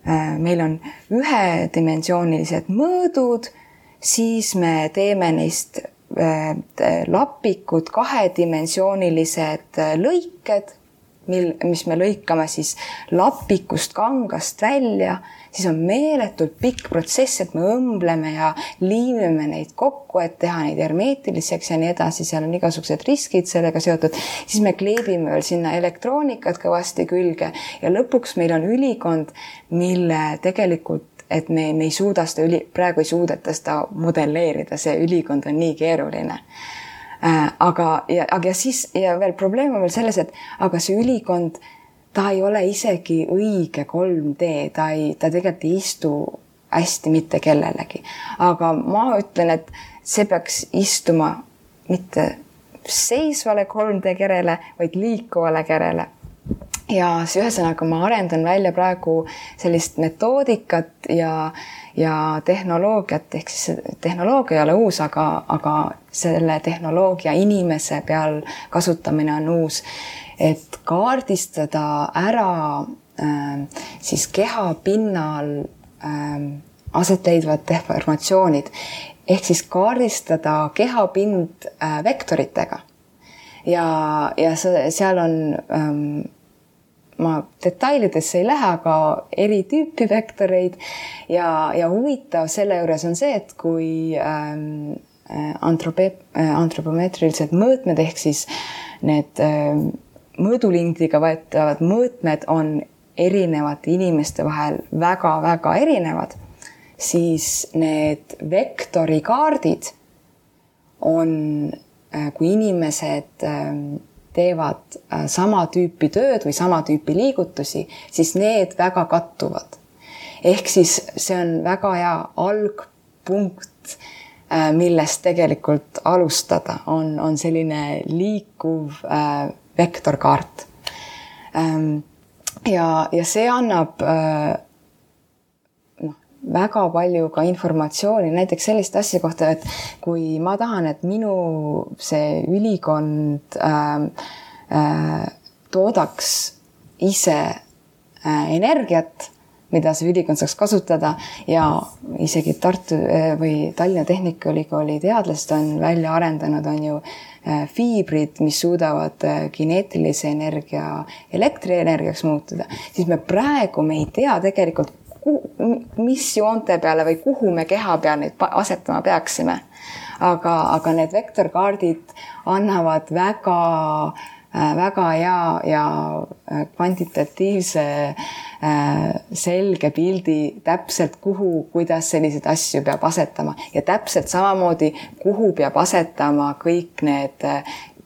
äh, meil on ühedimensioonilised mõõdud, siis me teeme neist lapikud, kahedimensioonilised äh, lõiked, mil, mis me lõikame siis lapikust kangast välja, siis on meeletult pikk protsess, et me õmbleme ja liimime neid kokku, et teha neid hermeetiliseks ja nii edasi, seal on igasugused riskid sellega seotud. siis me kleebime veel sinna elektroonikat kõvasti külge ja lõpuks meil on ülikond, mille tegelikult et me, me ei suuda seda üli, praegu ei suudeta seda modelleerida, see ülikond on nii keeruline äh,. aga, ja, aga siis ja veel probleem on veel selles, et aga see ülikond, ta ei ole isegi õige 3D, ta ei, ta tegelikult ei istu hästi mitte kellelegi. aga ma ütlen, et see peaks istuma mitte seisvale 3D kerele, vaid liikuvale kerele ja siis ühesõnaga ma arendan välja praegu sellist metoodikat ja, ja tehnoloogiat, ehk siis tehnoloogia ei ole uus, aga, aga selle tehnoloogia inimese peal kasutamine on uus. et kaardistada ära äh, siis keha pinnal äh, aset leidvad deformatsioonid ehk siis kaardistada kehapind äh, vektoritega. ja, ja see, seal on ähm, ma detailidesse ei lähe, aga eri tüüpi vektoreid. Ja, ja huvitav selle juures on see, et kui ähm, äh, antrope-, äh, antropomeetrilised mõõtmed ehk siis need ähm, mõõdulindiga võetavad mõõtmed on erinevate inimeste vahel väga-väga erinevad, siis need vektorikaardid on, äh, kui inimesed ähm, teevad äh, sama tüüpi tööd või sama tüüpi liigutusi, siis need väga kattuvad. ehk siis see on väga hea algpunkt, äh, millest tegelikult alustada, on, on selline liikuv äh, vektorkaart. Ähm, ja, ja see annab väga palju ka informatsiooni, näiteks sellist asja kohta, et kui ma tahan, et minu see ülikond äh, Äh, toodaks ise äh, energiat, mida see ülikond saaks kasutada ja isegi Tartu äh, või Tallinna Tehnikaülikooli teadlased on välja arendanud, on ju fiibrid, mis suudavad kineetilise energia elektrienergiaks muutuda, siis me praegu, me ei tea tegelikult, mis joonte peale või kuhu me keha peal neid asetama peaksime. aga, aga need vektorkaardid annavad väga äh, väga hea ja äh, kvantitatiivse äh, selge pildi täpselt, kuhu, kuidas selliseid asju peab asetama ja täpselt samamoodi, kuhu peab asetama kõik need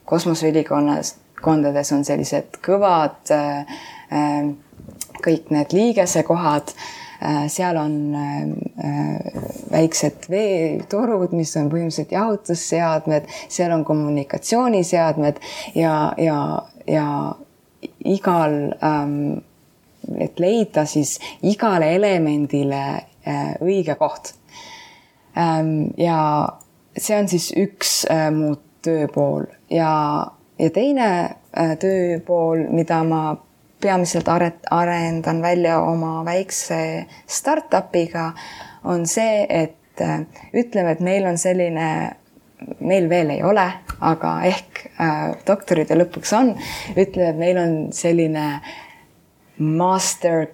kosmoseülikonnas, kondades on sellised kõvad, kõik need liigesekohad seal on äh, äh, väiksed veetorud, mis on põhimõtteliselt jahutusseadmed, seal on kommunikatsiooniseadmed ja, ja, ja igal ähm, et leida siis igale elemendile õige koht. Ähm, ja see on siis üks mu tööpool ja, ja teine tööpool, mida ma peamiselt aret-, arendan välja oma väikse startup'iga, on see, et äh, ütleme, et meil on selline, meil veel ei ole, aga ehk äh, doktoride lõpuks on, ütleme, et meil on selline master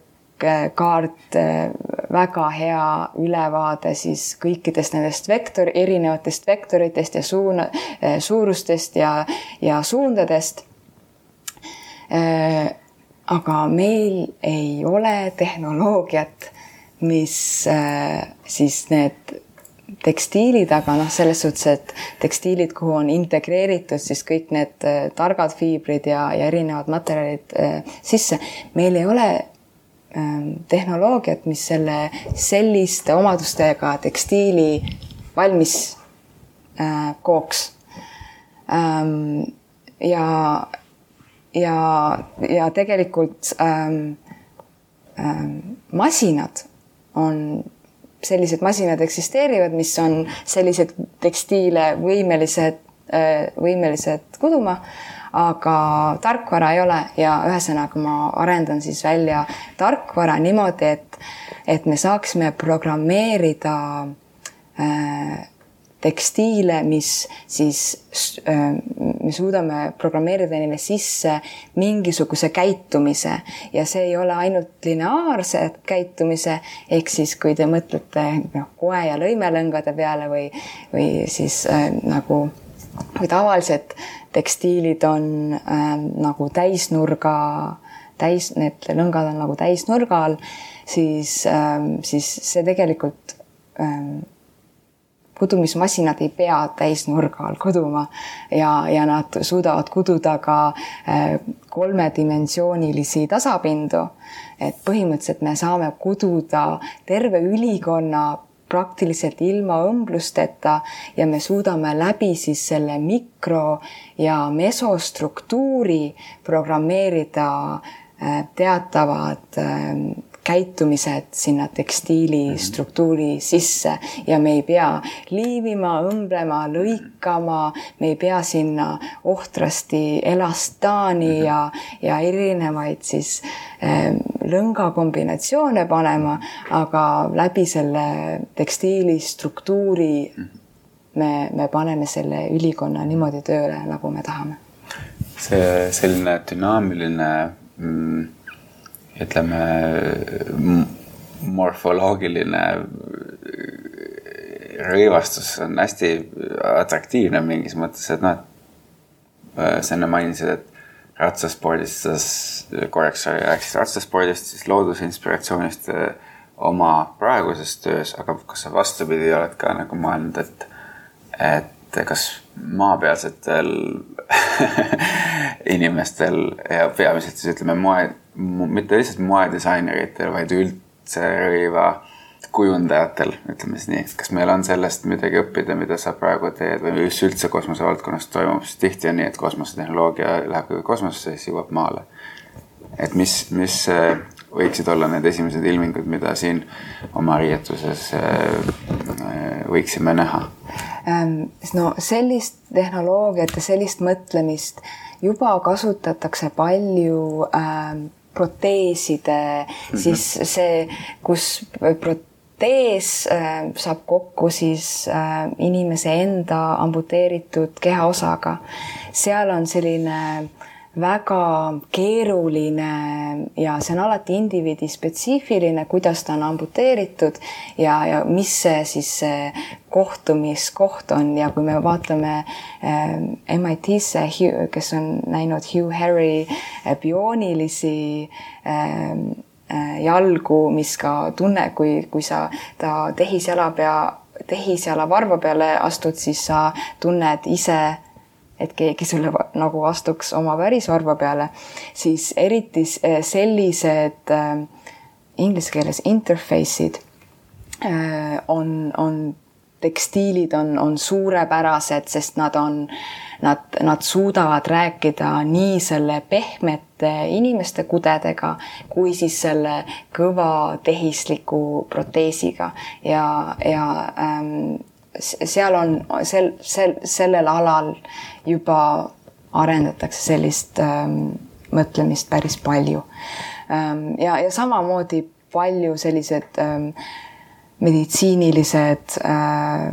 kaart, äh, väga hea ülevaade siis kõikidest nendest vektor, erinevatest vektoritest ja suuna, äh, suurustest ja, ja suundadest aga meil ei ole tehnoloogiat, mis äh, siis need tekstiilid, aga noh, selles suhtes, et tekstiilid, kuhu on integreeritud siis kõik need äh, targad fiibrid ja, ja erinevad materjalid äh, sisse. meil ei ole ähm, tehnoloogiat, mis selle selliste omadustega tekstiili valmis kooks ähm,. ja, ja, ja tegelikult ähm, ähm, masinad on sellised masinad eksisteerivad, mis on sellised tekstiile võimelised, äh, võimelised kuduma, aga tarkvara ei ole. Ja ühesõnaga ma arendan siis välja tarkvara niimoodi, et, et me saaksime programmeerida äh, tekstiile, mis siis äh, me suudame programmeerida neile sisse mingisuguse käitumise. Ja see ei ole ainult lineaarse käitumise, ehk siis kui te mõtlete noh, koe ja lõimelõngade peale või, või siis äh, nagu kui tavalised tekstiilid on äh, nagu täisnurga, täis, need lõngad on nagu täisnurga all, siis äh,, siis see tegelikult äh, kudumismasinad ei pea täisnurga all kuduma ja, ja nad suudavad kududa ka äh, kolmedimensioonilisi tasapindu. et põhimõtteliselt me saame kududa terve ülikonna praktiliselt ilma õmblusteta ja me suudame läbi siis selle mikro ja mesostruktuuri programmeerida äh, teatavad äh, käitumised sinna tekstiili mhm. struktuuri sisse ja me ei pea liivima, õmblema, lõikama, me ei pea sinna ohtrasti elastaani mhm. ja, ja erinevaid siis äh, lõnga kombinatsioone panema, aga läbi selle tekstiili struktuuri mhm. me, me paneme selle ülikonna niimoodi tööle, nagu me tahame. see selline dünaamiline mm ütleme, morfoloogiline rõivastus on hästi atraktiivne mingis mõttes, et noh, et sa enne mainisid, et ratsaspordist, korraks rääkisid ratsaspordist, siis loodusinspiratsioonist eh, oma praeguses töös, aga kas sa vastupidi oled ka nagu mõelnud, et, et kas maapealsetel [LAUGHS] inimestel ja peamiselt siis ütleme moe mitte lihtsalt moedisaineritel, vaid üldse rõiva kujundajatel, ütleme siis nii, kas meil on sellest midagi õppida, mida sa praegu teed või mis üldse kosmosevaldkonnas toimub, sest tihti on nii, et kosmosetehnoloogia läheb kosmosesse, siis jõuab maale. et mis, mis äh, võiksid olla need esimesed ilmingud, mida siin oma riietuses äh, võiksime näha? Ähm, no sellist tehnoloogiat ja sellist mõtlemist juba kasutatakse palju ähm, proteeside mm, -hmm. siis see, kus protees äh, saab kokku siis äh, inimese enda amputeeritud kehaosaga. seal on selline väga keeruline ja see on alati indiviidi spetsiifiline, kuidas ta on amputeeritud ja, ja mis see siis kohtumiskoht on. Ja kui me vaatame äh, MIT-sse, kes on näinud Hugh Harry äh, bioonilisi äh, jalgu, mis ka tunne, kui, kui sa ta tehisjala pea, tehisjala varva peale astud, siis sa tunned ise et keegi sulle nagu astuks oma pärisvarba peale, siis eriti eh, sellised äh, inglise keeles interface'id äh, on, on tekstiilid on, on suurepärased, sest nad on, nad, nad suudavad rääkida nii selle pehmete inimeste kudedega kui siis selle kõva tehisliku proteesiga ja, ja ähm, seal on sel, sel, sellel alal juba arendatakse sellist ähm, mõtlemist päris palju ähm,. ja, ja samamoodi palju sellised ähm, meditsiinilised äh,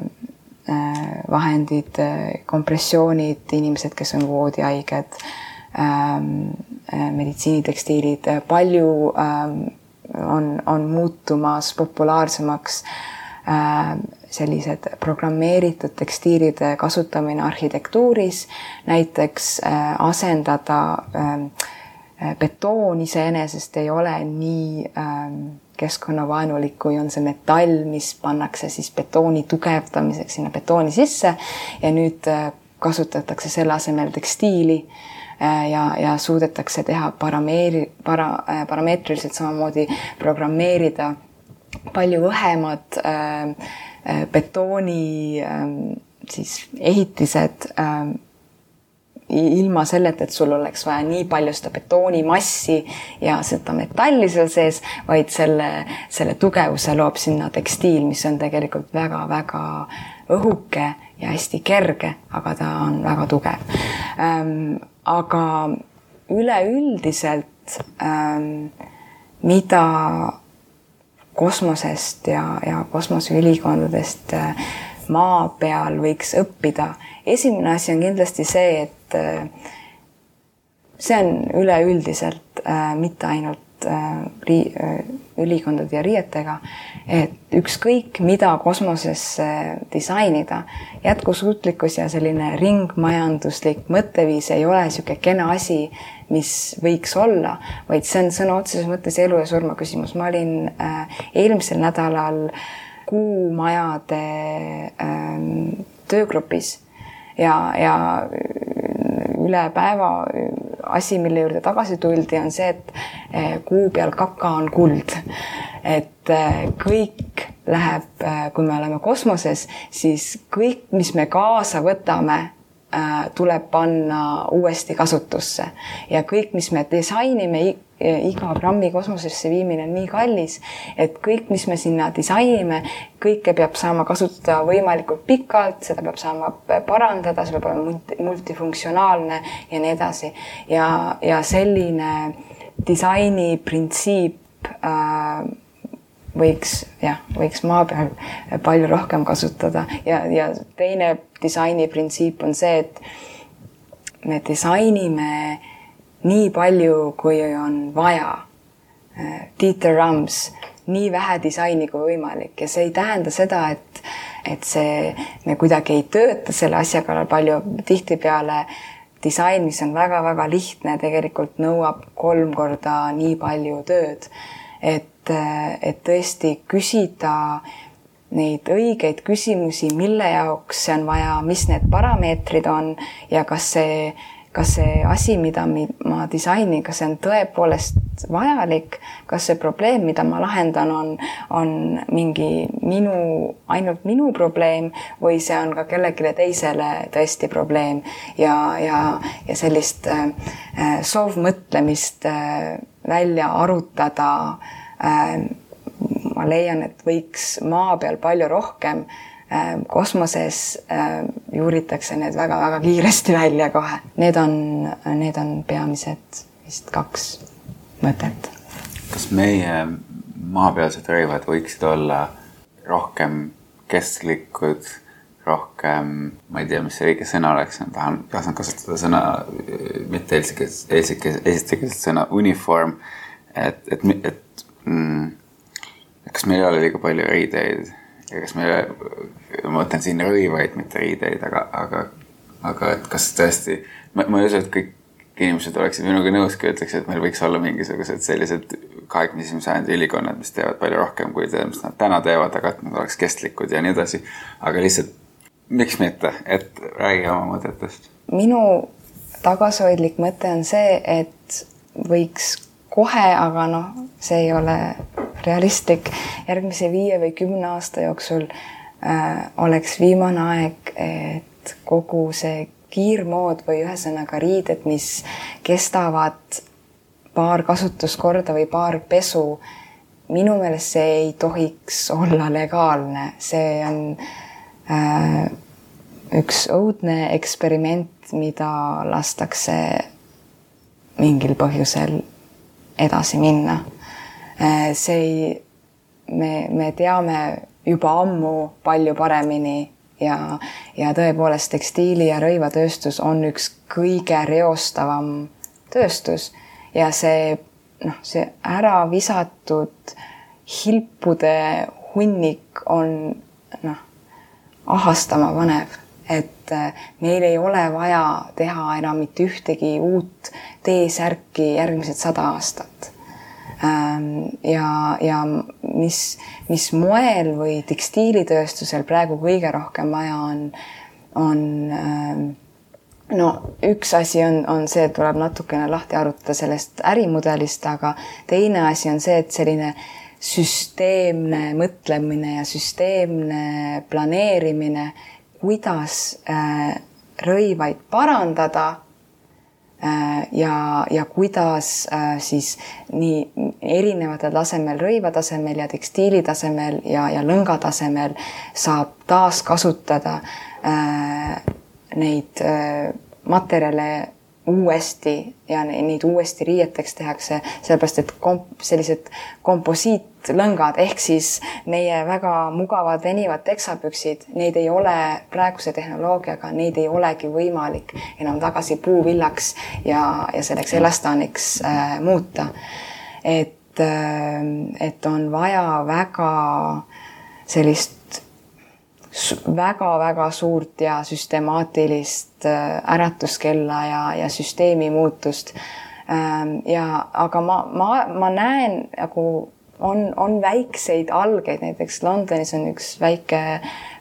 äh, vahendid äh,, kompressioonid, inimesed, kes on voodihaiged ähm,, äh, meditsiinitekstiilid, palju ähm, on, on muutumas populaarsemaks äh, sellised programmeeritud tekstiilide kasutamine arhitektuuris, näiteks äh, asendada ähm, äh, betoon iseenesest ei ole nii ähm, keskkonnavaenulik, kui on see metall, mis pannakse siis betooni tugevdamiseks sinna betooni sisse ja nüüd äh, kasutatakse selle asemel tekstiili äh, ja, ja suudetakse teha parameeri, para, äh, parameetriliselt samamoodi programmeerida palju õhemad äh, betooni äh, siis ehitised äh, ilma selleta, et sul oleks vaja nii palju seda betoonimassi ja seda metalli seal sees, vaid selle, selle tugevuse loob sinna tekstiil, mis on tegelikult väga-väga õhuke ja hästi kerge, aga ta on väga tugev ähm,. aga üleüldiselt ähm, mida kosmosest ja, ja kosmoseülikondadest äh, maa peal võiks õppida. esimene asi on kindlasti see, et äh, see on üleüldiselt äh, mitte ainult äh, ri-, ülikondade ja riietega, et ükskõik, mida kosmosesse disainida, jätkusuutlikkus ja selline ringmajanduslik mõtteviis ei ole niisugune kena asi, mis võiks olla, vaid see on sõna otseses mõttes elu ja surma küsimus. ma olin äh, eelmisel nädalal kuumajade äh, töögrupis ja, ja üle päeva asi, mille juurde tagasi tuldi, on see, et eh, kuu peal kaka on kuld. et kõik läheb, kui me oleme kosmoses, siis kõik, mis me kaasa võtame, tuleb panna uuesti kasutusse ja kõik, mis me disainime iga grammi kosmosesse viimine on nii kallis, et kõik, mis me sinna disainime, kõike peab saama kasutada võimalikult pikalt, seda peab saama parandada, see peab olema multifunktsionaalne ja nii edasi. ja, ja selline disaini printsiip äh, võiks jah, võiks maa peal palju rohkem kasutada ja, ja teine disaini printsiip on see, et me disainime nii palju, kui on vaja. Dieter Rams, nii vähe disaini kui võimalik ja see ei tähenda seda, et, et see, me kuidagi ei tööta selle asja kallal palju, tihtipeale disain, mis on väga-väga lihtne, tegelikult nõuab kolm korda nii palju tööd. et, et tõesti küsida neid õigeid küsimusi, mille jaoks see on vaja, mis need parameetrid on ja kas see kas see asi, mida ma disainin, kas see on tõepoolest vajalik, kas see probleem, mida ma lahendan, on, on mingi minu, ainult minu probleem või see on ka kellelegi teisele tõesti probleem. Ja, ja, ja sellist äh, soovmõtlemist äh, välja arutada äh, ma leian, et võiks maa peal palju rohkem äh, Ähm, kosmoses ähm, juuritakse need väga-väga kiiresti välja kohe. Need on, need on peamised vist kaks mõtet. kas meie maapealsed rõivad võiksid olla rohkem kestlikud, rohkem, ma ei tea, mis see õige sõna oleks, ma tahan, tahan kasutada sõna mitte eestikeelset, eestikeelset sõna uniform. et, et, et mm, kas meil ei ole liiga palju riideid ja kas me, ma mõtlen siin rõivaid, mitte riideid, aga, aga, aga et kas tõesti, ma, ma ei usu, et kõik inimesed oleksid minuga nõus, kui ütleks, et meil võiks olla mingisugused sellised kahekümne esimese sajandi ülikonnad, mis teevad palju rohkem kui see, mis nad täna teevad, aga et nad oleks kestlikud ja nii edasi. aga lihtsalt, miks mitte, et räägi oma mõtetest. minu tagasihoidlik mõte on see, et võiks kohe, aga noh, see ei ole realistlik. järgmise viie või kümne aasta jooksul äh, oleks viimane aeg, et kogu see kiirmood või ühesõnaga riided, mis kestavad paar kasutuskorda või paar pesu, minu meelest see ei tohiks olla legaalne, see on äh, üks õudne eksperiment, mida lastakse mingil põhjusel edasi minna. Äh, see ei, me, me teame juba ammu palju paremini ja, ja tõepoolest tekstiili- ja rõivatööstus on üks kõige reostavam tööstus ja see noh, see ära visatud hilpude hunnik on noh, ahastama panev et äh, meil ei ole vaja teha enam mitte ühtegi uut T-särki järgmised sada aastat. Ähm, ja, ja mis, mis moel või tekstiilitööstusel praegu kõige rohkem vaja on, on äh, no üks asi on, on see, et tuleb natukene lahti arutada sellest ärimudelist, aga teine asi on see, et selline süsteemne mõtlemine ja süsteemne planeerimine, kuidas äh, rõivaid parandada Äh, ja, ja kuidas äh, siis nii erinevatel tasemel, rõiva tasemel ja tekstiili tasemel ja, ja lõnga tasemel saab taaskasutada neid materjale uuesti ja neid uuesti riieteks tehakse, sellepärast et komp-, sellised komposiitlõngad ehk siis meie väga mugavad venivad teksapüksid, neid ei ole praeguse tehnoloogiaga, neid ei olegi võimalik enam tagasi puuvillaks ja, ja selleks elastaaniks äh, muuta. et äh,, et on vaja väga sellist väga-väga suurt ja süstemaatilist äh, äratuskella ja, ja süsteemi muutust. Ähm, ja aga ma, ma, ma näen nagu on, on väikseid algeid, näiteks Londonis on üks väike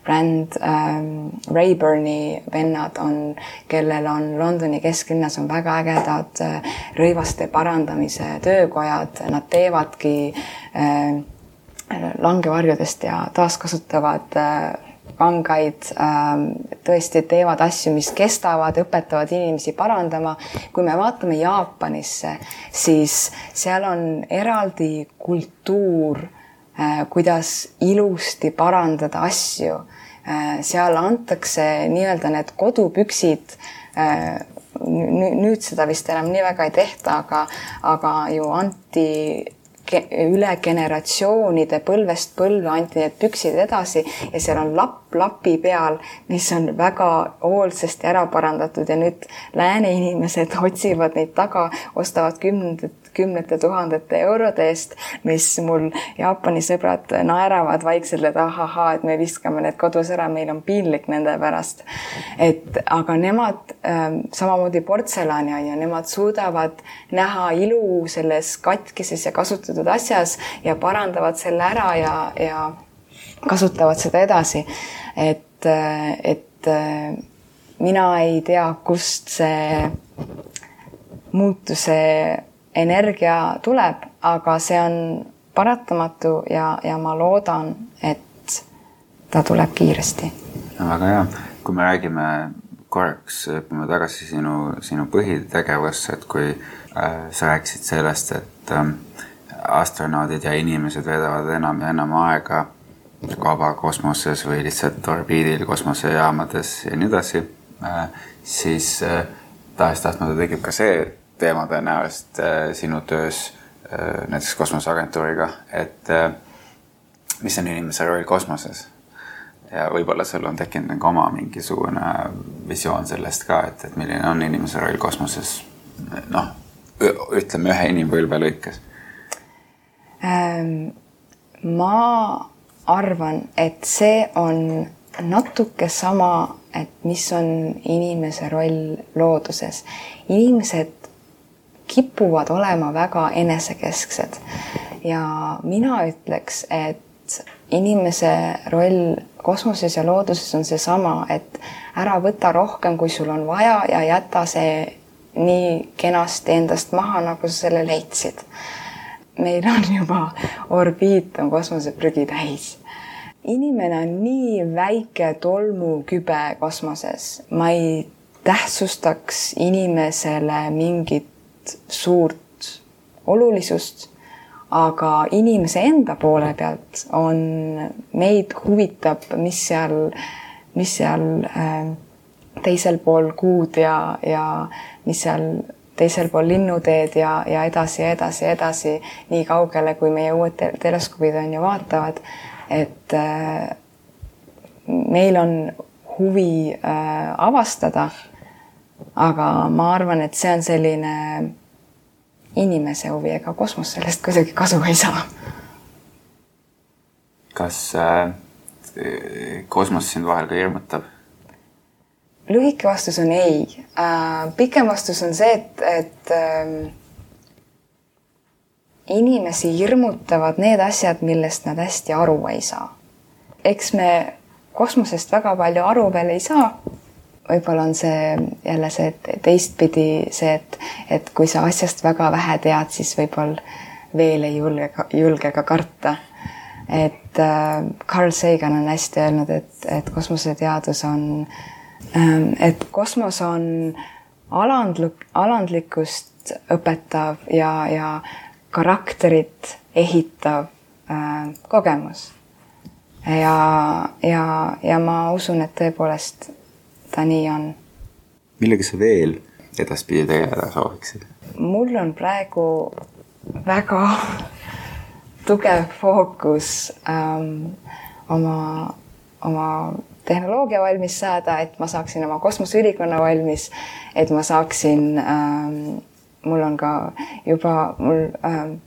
bränd ähm, Rayburni vennad on, kellel on Londoni kesklinnas on väga ägedad äh, rõivaste parandamise töökojad, nad teevadki äh, langevarjudest ja taaskasutavad äh, kangaid ähm, tõesti teevad asju, mis kestavad, õpetavad inimesi parandama. kui me vaatame Jaapanisse, siis seal on eraldi kultuur, äh, kuidas ilusti parandada asju. Äh, seal antakse nii-öelda need kodupüksid äh, nüüd seda vist enam nii väga ei tehta, aga, aga ju anti üle generatsioonide põlvest põlve anti need püksid edasi ja seal on lapp lapi peal, mis on väga hoolsasti ära parandatud ja nüüd lääne inimesed [LAUGHS] otsivad neid taga, ostavad kümnendat kümnete tuhandete eurode eest, mis mul Jaapani sõbrad naeravad vaikselt, et ahahaa, et me viskame need kodus ära, meil on piinlik nende pärast. et aga nemad ähm, samamoodi portselaniaia, nemad suudavad näha ilu selles katkises ja kasutatud asjas ja parandavad selle ära ja, ja kasutavad seda edasi. et, äh, et äh, mina ei tea, kust see muutuse energia tuleb, aga see on paratamatu ja, ja ma loodan, et ta tuleb kiiresti. väga hea, kui me räägime korraks, hüppame tagasi sinu, sinu põhitegevusse, et kui äh, sa rääkisid sellest, et äh, astronaudid ja inimesed veedavad enam ja enam aega vabakosmoses või lihtsalt orbiidil kosmosejaamades ja nii edasi äh,, siis äh, tahes-tahtmata tekib ka see teema tõenäoliselt äh, sinu töös äh, näiteks kosmoseagentuuriga, et äh, mis on inimese roll kosmoses? ja võib-olla sul on tekkinud nagu oma mingisugune visioon sellest ka, et, et milline on inimese roll kosmoses, noh, ütleme ühe inimpõlve lõikes ähm,. ma arvan, et see on natuke sama, et mis on inimese roll looduses. inimesed kipuvad olema väga enesekesksed. ja mina ütleks, et inimese roll kosmoses ja looduses on seesama, et ära võta rohkem, kui sul on vaja ja jäta see nii kenasti endast maha, nagu sa selle leidsid. meil on juba orbiit on kosmoseprügi täis inimene on nii väike tolmukübe kosmoses, ma ei tähtsustaks inimesele mingit suurt olulisust, aga inimese enda poole pealt on, meid huvitab, mis seal, mis seal äh, teisel pool kuud ja, ja mis seal teisel pool linnuteed ja, ja edasi ja edasi ja edasi, nii kaugele, kui meie uued te teleskoobid on ju vaatavad. et äh, meil on huvi äh, avastada aga ma arvan, et see on selline inimese huvi, ega kosmos sellest kuidagi kasu ei saa. kas äh, kosmos sind vahel ka hirmutab? lühike vastus on ei äh,. pikem vastus on see, et, et äh, inimesi hirmutavad need asjad, millest nad hästi aru ei saa. eks me kosmosest väga palju aru veel ei saa. Võib-olla on see jälle see teistpidi see, et, et kui sa asjast väga vähe tead, siis võib-olla veel ei julge, julge ka karta. et äh, Carl Sagan on hästi öelnud, et, et kosmoseteadus on äh,, et kosmos on alandlik, alandlikkust õpetav ja, ja karakterit ehitav äh, kogemus ja, ja, ja ma usun, et tõepoolest ta nii on. millega sa veel edaspidi tegeleda sooviksid? mul on praegu väga tugev fookus ähm, oma, oma tehnoloogia valmis saada, et ma saaksin oma kosmoseülikonna valmis, et ma saaksin ähm,, mul on ka juba, mul ähm,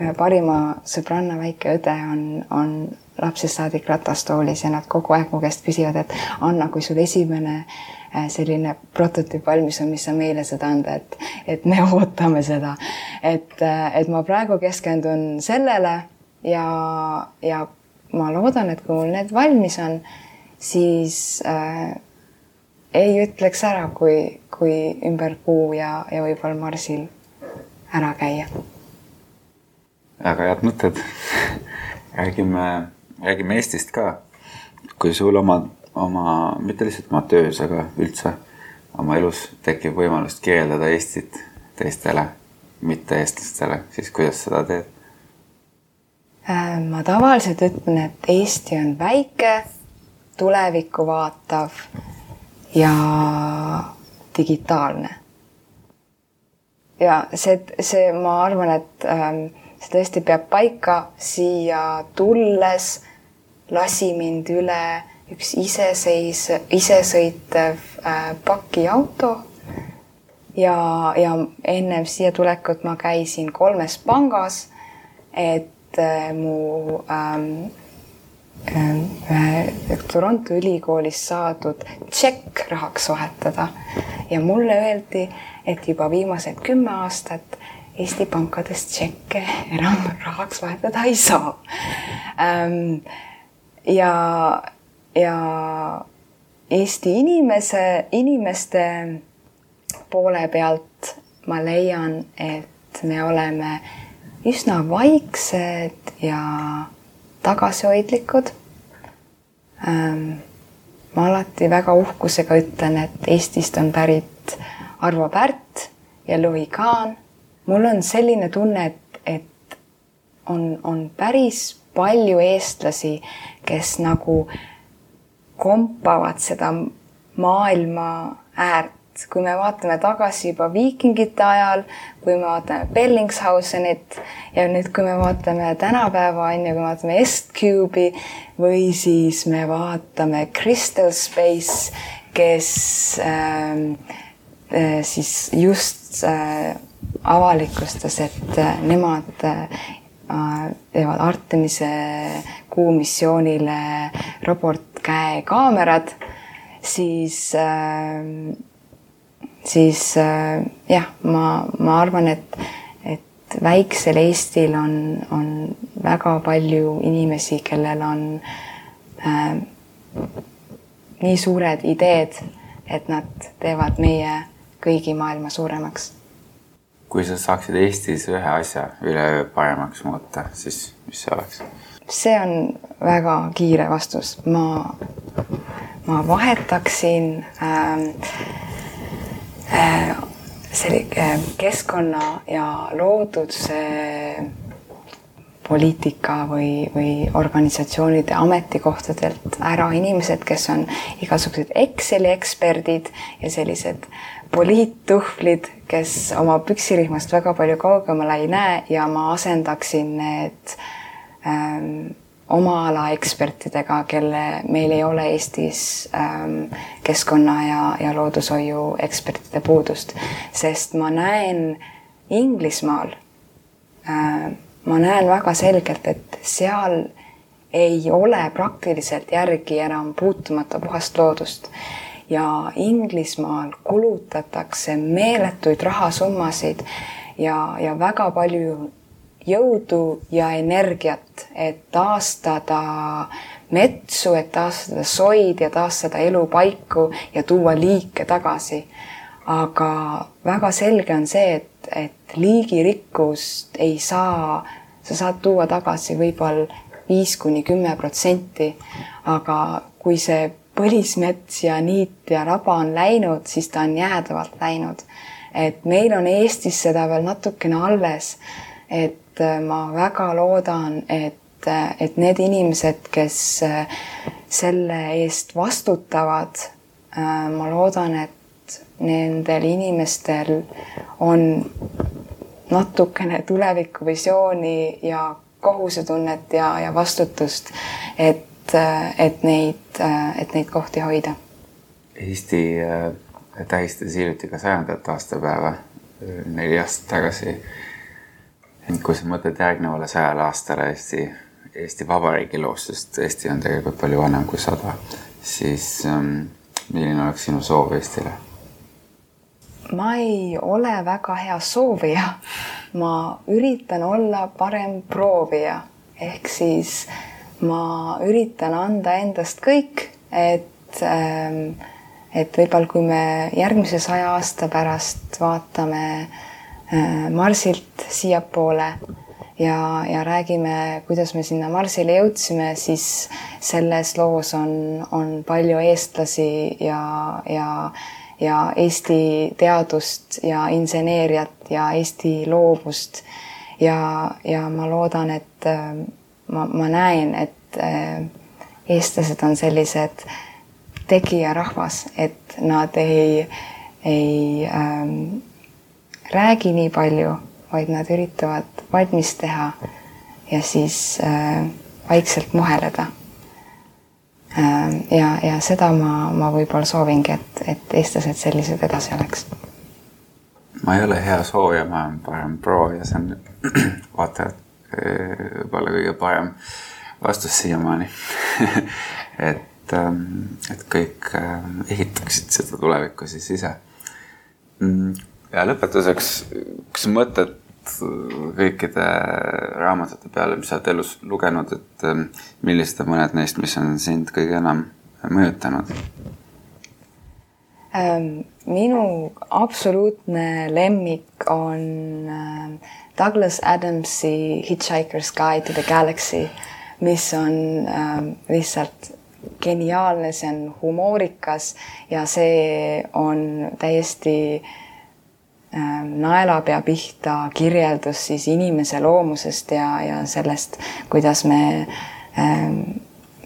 ühe parima sõbranna väike õde on, on lapsest saadik ratastoolis ja nad kogu aeg mu käest küsivad, et Anna, kui sul esimene äh, selline prototüüp valmis on, mis sa meile saad anda, et, et me [LAUGHS] ootame seda. et, äh, et ma praegu keskendun sellele ja, ja ma loodan, et kui mul need valmis on, siis äh, ei ütleks ära, kui, kui ümber Kuu ja, ja võib-olla Marsil ära käia. väga head mõtted [LAUGHS] räägime räägime Eestist ka. kui sul oma, oma, mitte lihtsalt oma töös, aga üldse oma elus tekib võimalus kirjeldada Eestit teistele mitte-eestlastele, siis kuidas seda teed? Äh, ma tavaliselt ütlen, et Eesti on väike, tulevikku vaatav ja digitaalne. ja see, see, ma arvan, et ähm, see tõesti peab paika siia tulles lasi mind üle üks iseseis, isesõitev äh, pakiauto. ja, ja ennem siia tulekut ma käisin kolmes pangas, et äh, mu ähm, ühe Toronto ülikoolis saadud tšekk rahaks vahetada ja mulle öeldi, et juba viimased kümme aastat Eesti pankades tšekke enam rahaks vahetada ei saa ähm, ja, ja Eesti inimese, inimeste poole pealt ma leian, et me oleme üsna vaiksed ja tagasihoidlikud ähm,. ma alati väga uhkusega ütlen, et Eestist on pärit Arvo Pärt ja Louis Kahn. mul on selline tunne, et, et on, on päris palju eestlasi, kes nagu kompavad seda maailma äärt. kui me vaatame tagasi juba viikingite ajal, kui me vaatame Bellingshausenit ja nüüd, kui me vaatame tänapäeva on ju, kui me vaatame Est-Cube'i või siis me vaatame Crystal Space, kes äh, äh, siis just äh, avalikustas, et äh, nemad äh, teevad Artemise kuumissioonile robotkäe kaamerad, siis, ähm, siis äh, jah, ma, ma arvan, et, et väiksel Eestil on, on väga palju inimesi, kellel on äh, nii suured ideed, et nad teevad meie kõigi maailma suuremaks kui sa saaksid Eestis ühe asja üleöö paremaks muuta, siis mis see oleks? see on väga kiire vastus, ma, ma vahetaksin ähm, äh, selle äh, keskkonna ja looduse poliitika või, või organisatsioonide ametikohtadelt ära inimesed, kes on igasugused Exceli eksperdid ja sellised poliittuhvlid, kes oma püksirihmast väga palju kaugemale ei näe ja ma asendaksin need ähm, oma ala ekspertidega, kelle meil ei ole Eestis ähm, keskkonna ja, ja loodushoiu ekspertide puudust, sest ma näen Inglismaal äh,, ma näen väga selgelt, et seal ei ole praktiliselt järgi enam puutumata puhast loodust ja Inglismaal kulutatakse meeletuid rahasummasid ja, ja väga palju jõudu ja energiat, et taastada metsu, et taastada soid ja taastada elupaiku ja tuua liike tagasi. aga väga selge on see, et, et liigirikkust ei saa, sa saad tuua tagasi võib-olla viis kuni kümme protsenti, aga kui see põlismets ja niit ja raba on läinud, siis ta on jäädavalt läinud. et meil on Eestis seda veel natukene alles. et äh, ma väga loodan, et, äh, et need inimesed, kes äh, selle eest vastutavad, ma loodan, et nendel inimestel on natukene tulevikuvisiooni ja kohusetunnet ja, ja vastutust, et et, neid, et neid kohti hoida. Eesti äh, tähistas hiljuti ka sajandat aastapäeva äh, neli aastat tagasi. kui sa mõtled järgnevale sajale aastale Eesti, Eesti Vabariigi loost, sest Eesti on tegelikult palju vanem kui sada, siis ähm, milline oleks sinu soov Eestile? ma ei ole väga hea soovija. ma üritan olla parem proovija ehk siis äh, ma üritan anda endast kõik, et, ähm, et võib-olla kui me järgmise saja aasta pärast vaatame äh, Marsilt siiapoole ja, ja räägime, kuidas me sinna Marsile jõudsime, siis selles loos on, on palju eestlasi ja, ja, ja Eesti teadust ja inseneeriat ja Eesti loovust. ja, ja ma loodan, et ähm, ma, ma näen, et äh, eestlased on sellised tegijarahvas, et nad ei, ei ähm, räägi nii palju, vaid nad üritavad valmis teha ja siis äh, vaikselt muheleda äh,. ja, ja seda ma, ma võib-olla soovingi, et, et eestlased sellised edasi oleks. ma ei ole hea soovija, ma olen parem proovija, see on [CLEARS THROAT] vaatajad võib-olla kõige parem vastus siiamaani [LAUGHS] et, ähm, et kõik ähm, ehitaksid seda tulevikku siis ise. Mm, ja lõpetuseks üks mõtet kõikide raamatute peale, mis sa oled elus lugenud, et ähm, millised on mõned neist, mis on sind kõige enam mõjutanud? minu absoluutne lemmik on Douglas Adamsi Hitchhiker's Guide to the Galaxy, mis on äh, lihtsalt geniaalne, see on humoorikas ja see on täiesti äh, naelapea pihta kirjeldus siis inimese loomusest ja, ja sellest, kuidas me äh,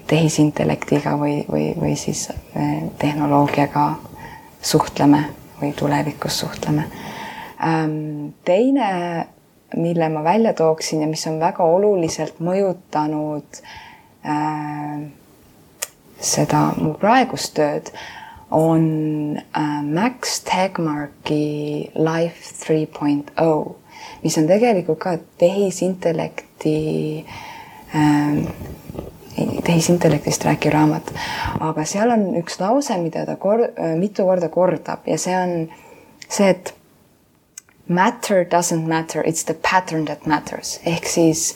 tehisintellektiga või, või, või siis äh, tehnoloogiaga suhtleme või tulevikus suhtleme ähm,. teine mille ma välja tooksin ja mis on väga oluliselt mõjutanud äh, seda mu praegust tööd, on äh, Max Tegmarki Life 3.0, mis on tegelikult ka tehisintellekti äh, tehisintellektist rääkiv raamat, aga seal on üks lause, mida ta kor-, mitu korda kordab ja see on see, et matter doesn't matter, it's the pattern that matters. Ehk siis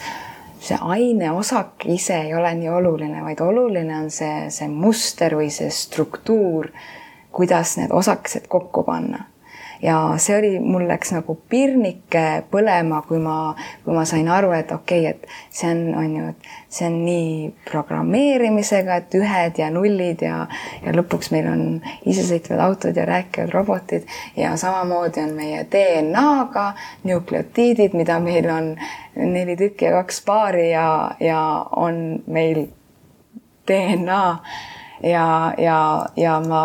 see aineosak ise ei ole nii oluline, vaid oluline on see, see muster või see struktuur, kuidas need osakesed kokku panna ja see oli, mul läks nagu pirnike põlema, kui ma, kui ma sain aru, et okei okay,, et see on, on ju, et see on nii programmeerimisega, et ühed ja nullid ja, ja lõpuks meil on isesõitvad autod ja rääkivad robotid ja samamoodi on meie DNA-ga nükleotiidid, mida meil on neli tükki ja kaks paari ja, ja on meil DNA ja, ja, ja ma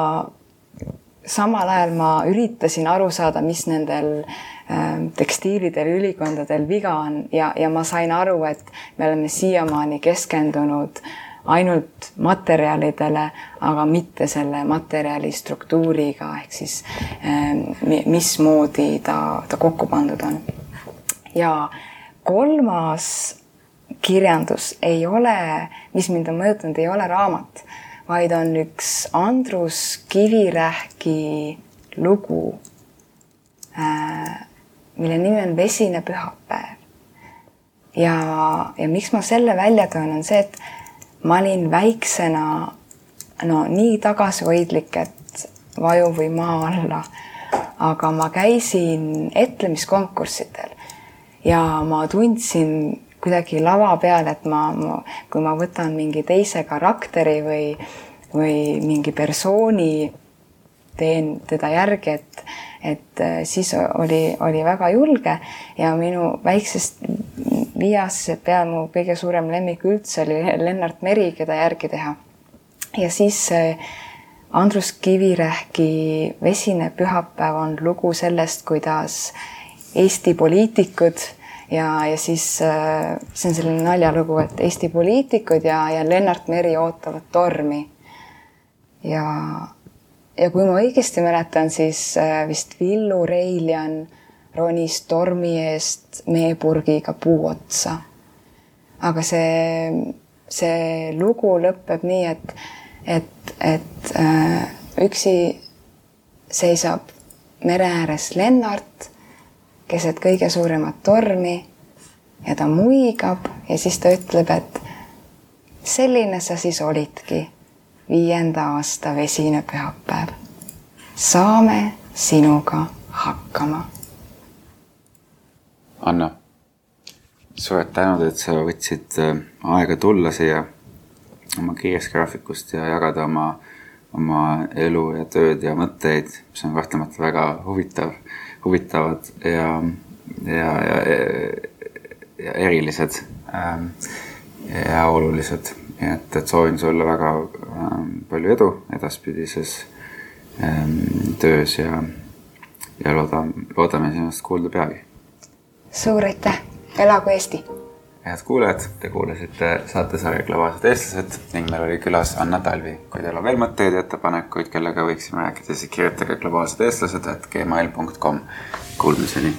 samal ajal ma üritasin aru saada, mis nendel ähm, tekstiilidel, ülikondadel viga on ja, ja ma sain aru, et me oleme siiamaani keskendunud ainult materjalidele, aga mitte selle materjali struktuuriga ehk siis ähm, mismoodi ta, ta kokku pandud on. ja kolmas kirjandus ei ole, mis mind on mõjutanud, ei ole raamat vaid on üks Andrus Kivirähki lugu, äh, mille nimi on Vesine pühapäev. ja, ja miks ma selle välja toon, on see, et ma olin väiksena no nii tagasihoidlik, et vaju või maa alla. aga ma käisin etlemiskonkurssidel ja ma tundsin kuidagi lava peal, et ma, ma, kui ma võtan mingi teise karakteri või, või mingi persooni, teen teda järgi, et, et äh, siis oli, oli väga julge ja minu väiksest viiaastased peal mu kõige suurem lemmik üldse oli Lennart Meri, keda järgi teha. ja siis Andrus Kivirähki Vesine pühapäev on lugu sellest, kuidas Eesti poliitikud ja, ja siis äh, see on selline naljalugu, et Eesti poliitikud ja, ja Lennart Meri ootavad tormi. ja, ja kui ma õigesti mäletan, siis äh, vist Villu Reiljan ronis tormi eest meepurgiga puu otsa. aga see, see lugu lõpeb nii, et, et, et äh, üksi seisab mere ääres Lennart keset kõige suuremat tormi ja ta muigab ja siis ta ütleb, et selline sa siis olidki, viienda aasta vesine pühapäev. saame sinuga hakkama. Anna, suured tänud, et sa võtsid äh, aega tulla siia oma kiirest graafikust ja jagada oma, oma elu ja tööd ja mõtteid, mis on kahtlemata väga huvitav huvitavad ja, ja, ja, ja erilised ähm, ja olulised. nii et, et soovin sulle väga ähm, palju edu edaspidises ähm, töös ja, ja loodan, loodame sinust kuulda peagi. suur aitäh, elagu Eesti head kuulajad, te kuulasite saatesarja Globaalsed eestlased ning meil oli külas Anna Talvi. kui teil on veel mõtteid ja ettepanekuid, kellega võiksime rääkida, siis kirjutage globaalsed eestlased, et gmail.com. Kuulmiseni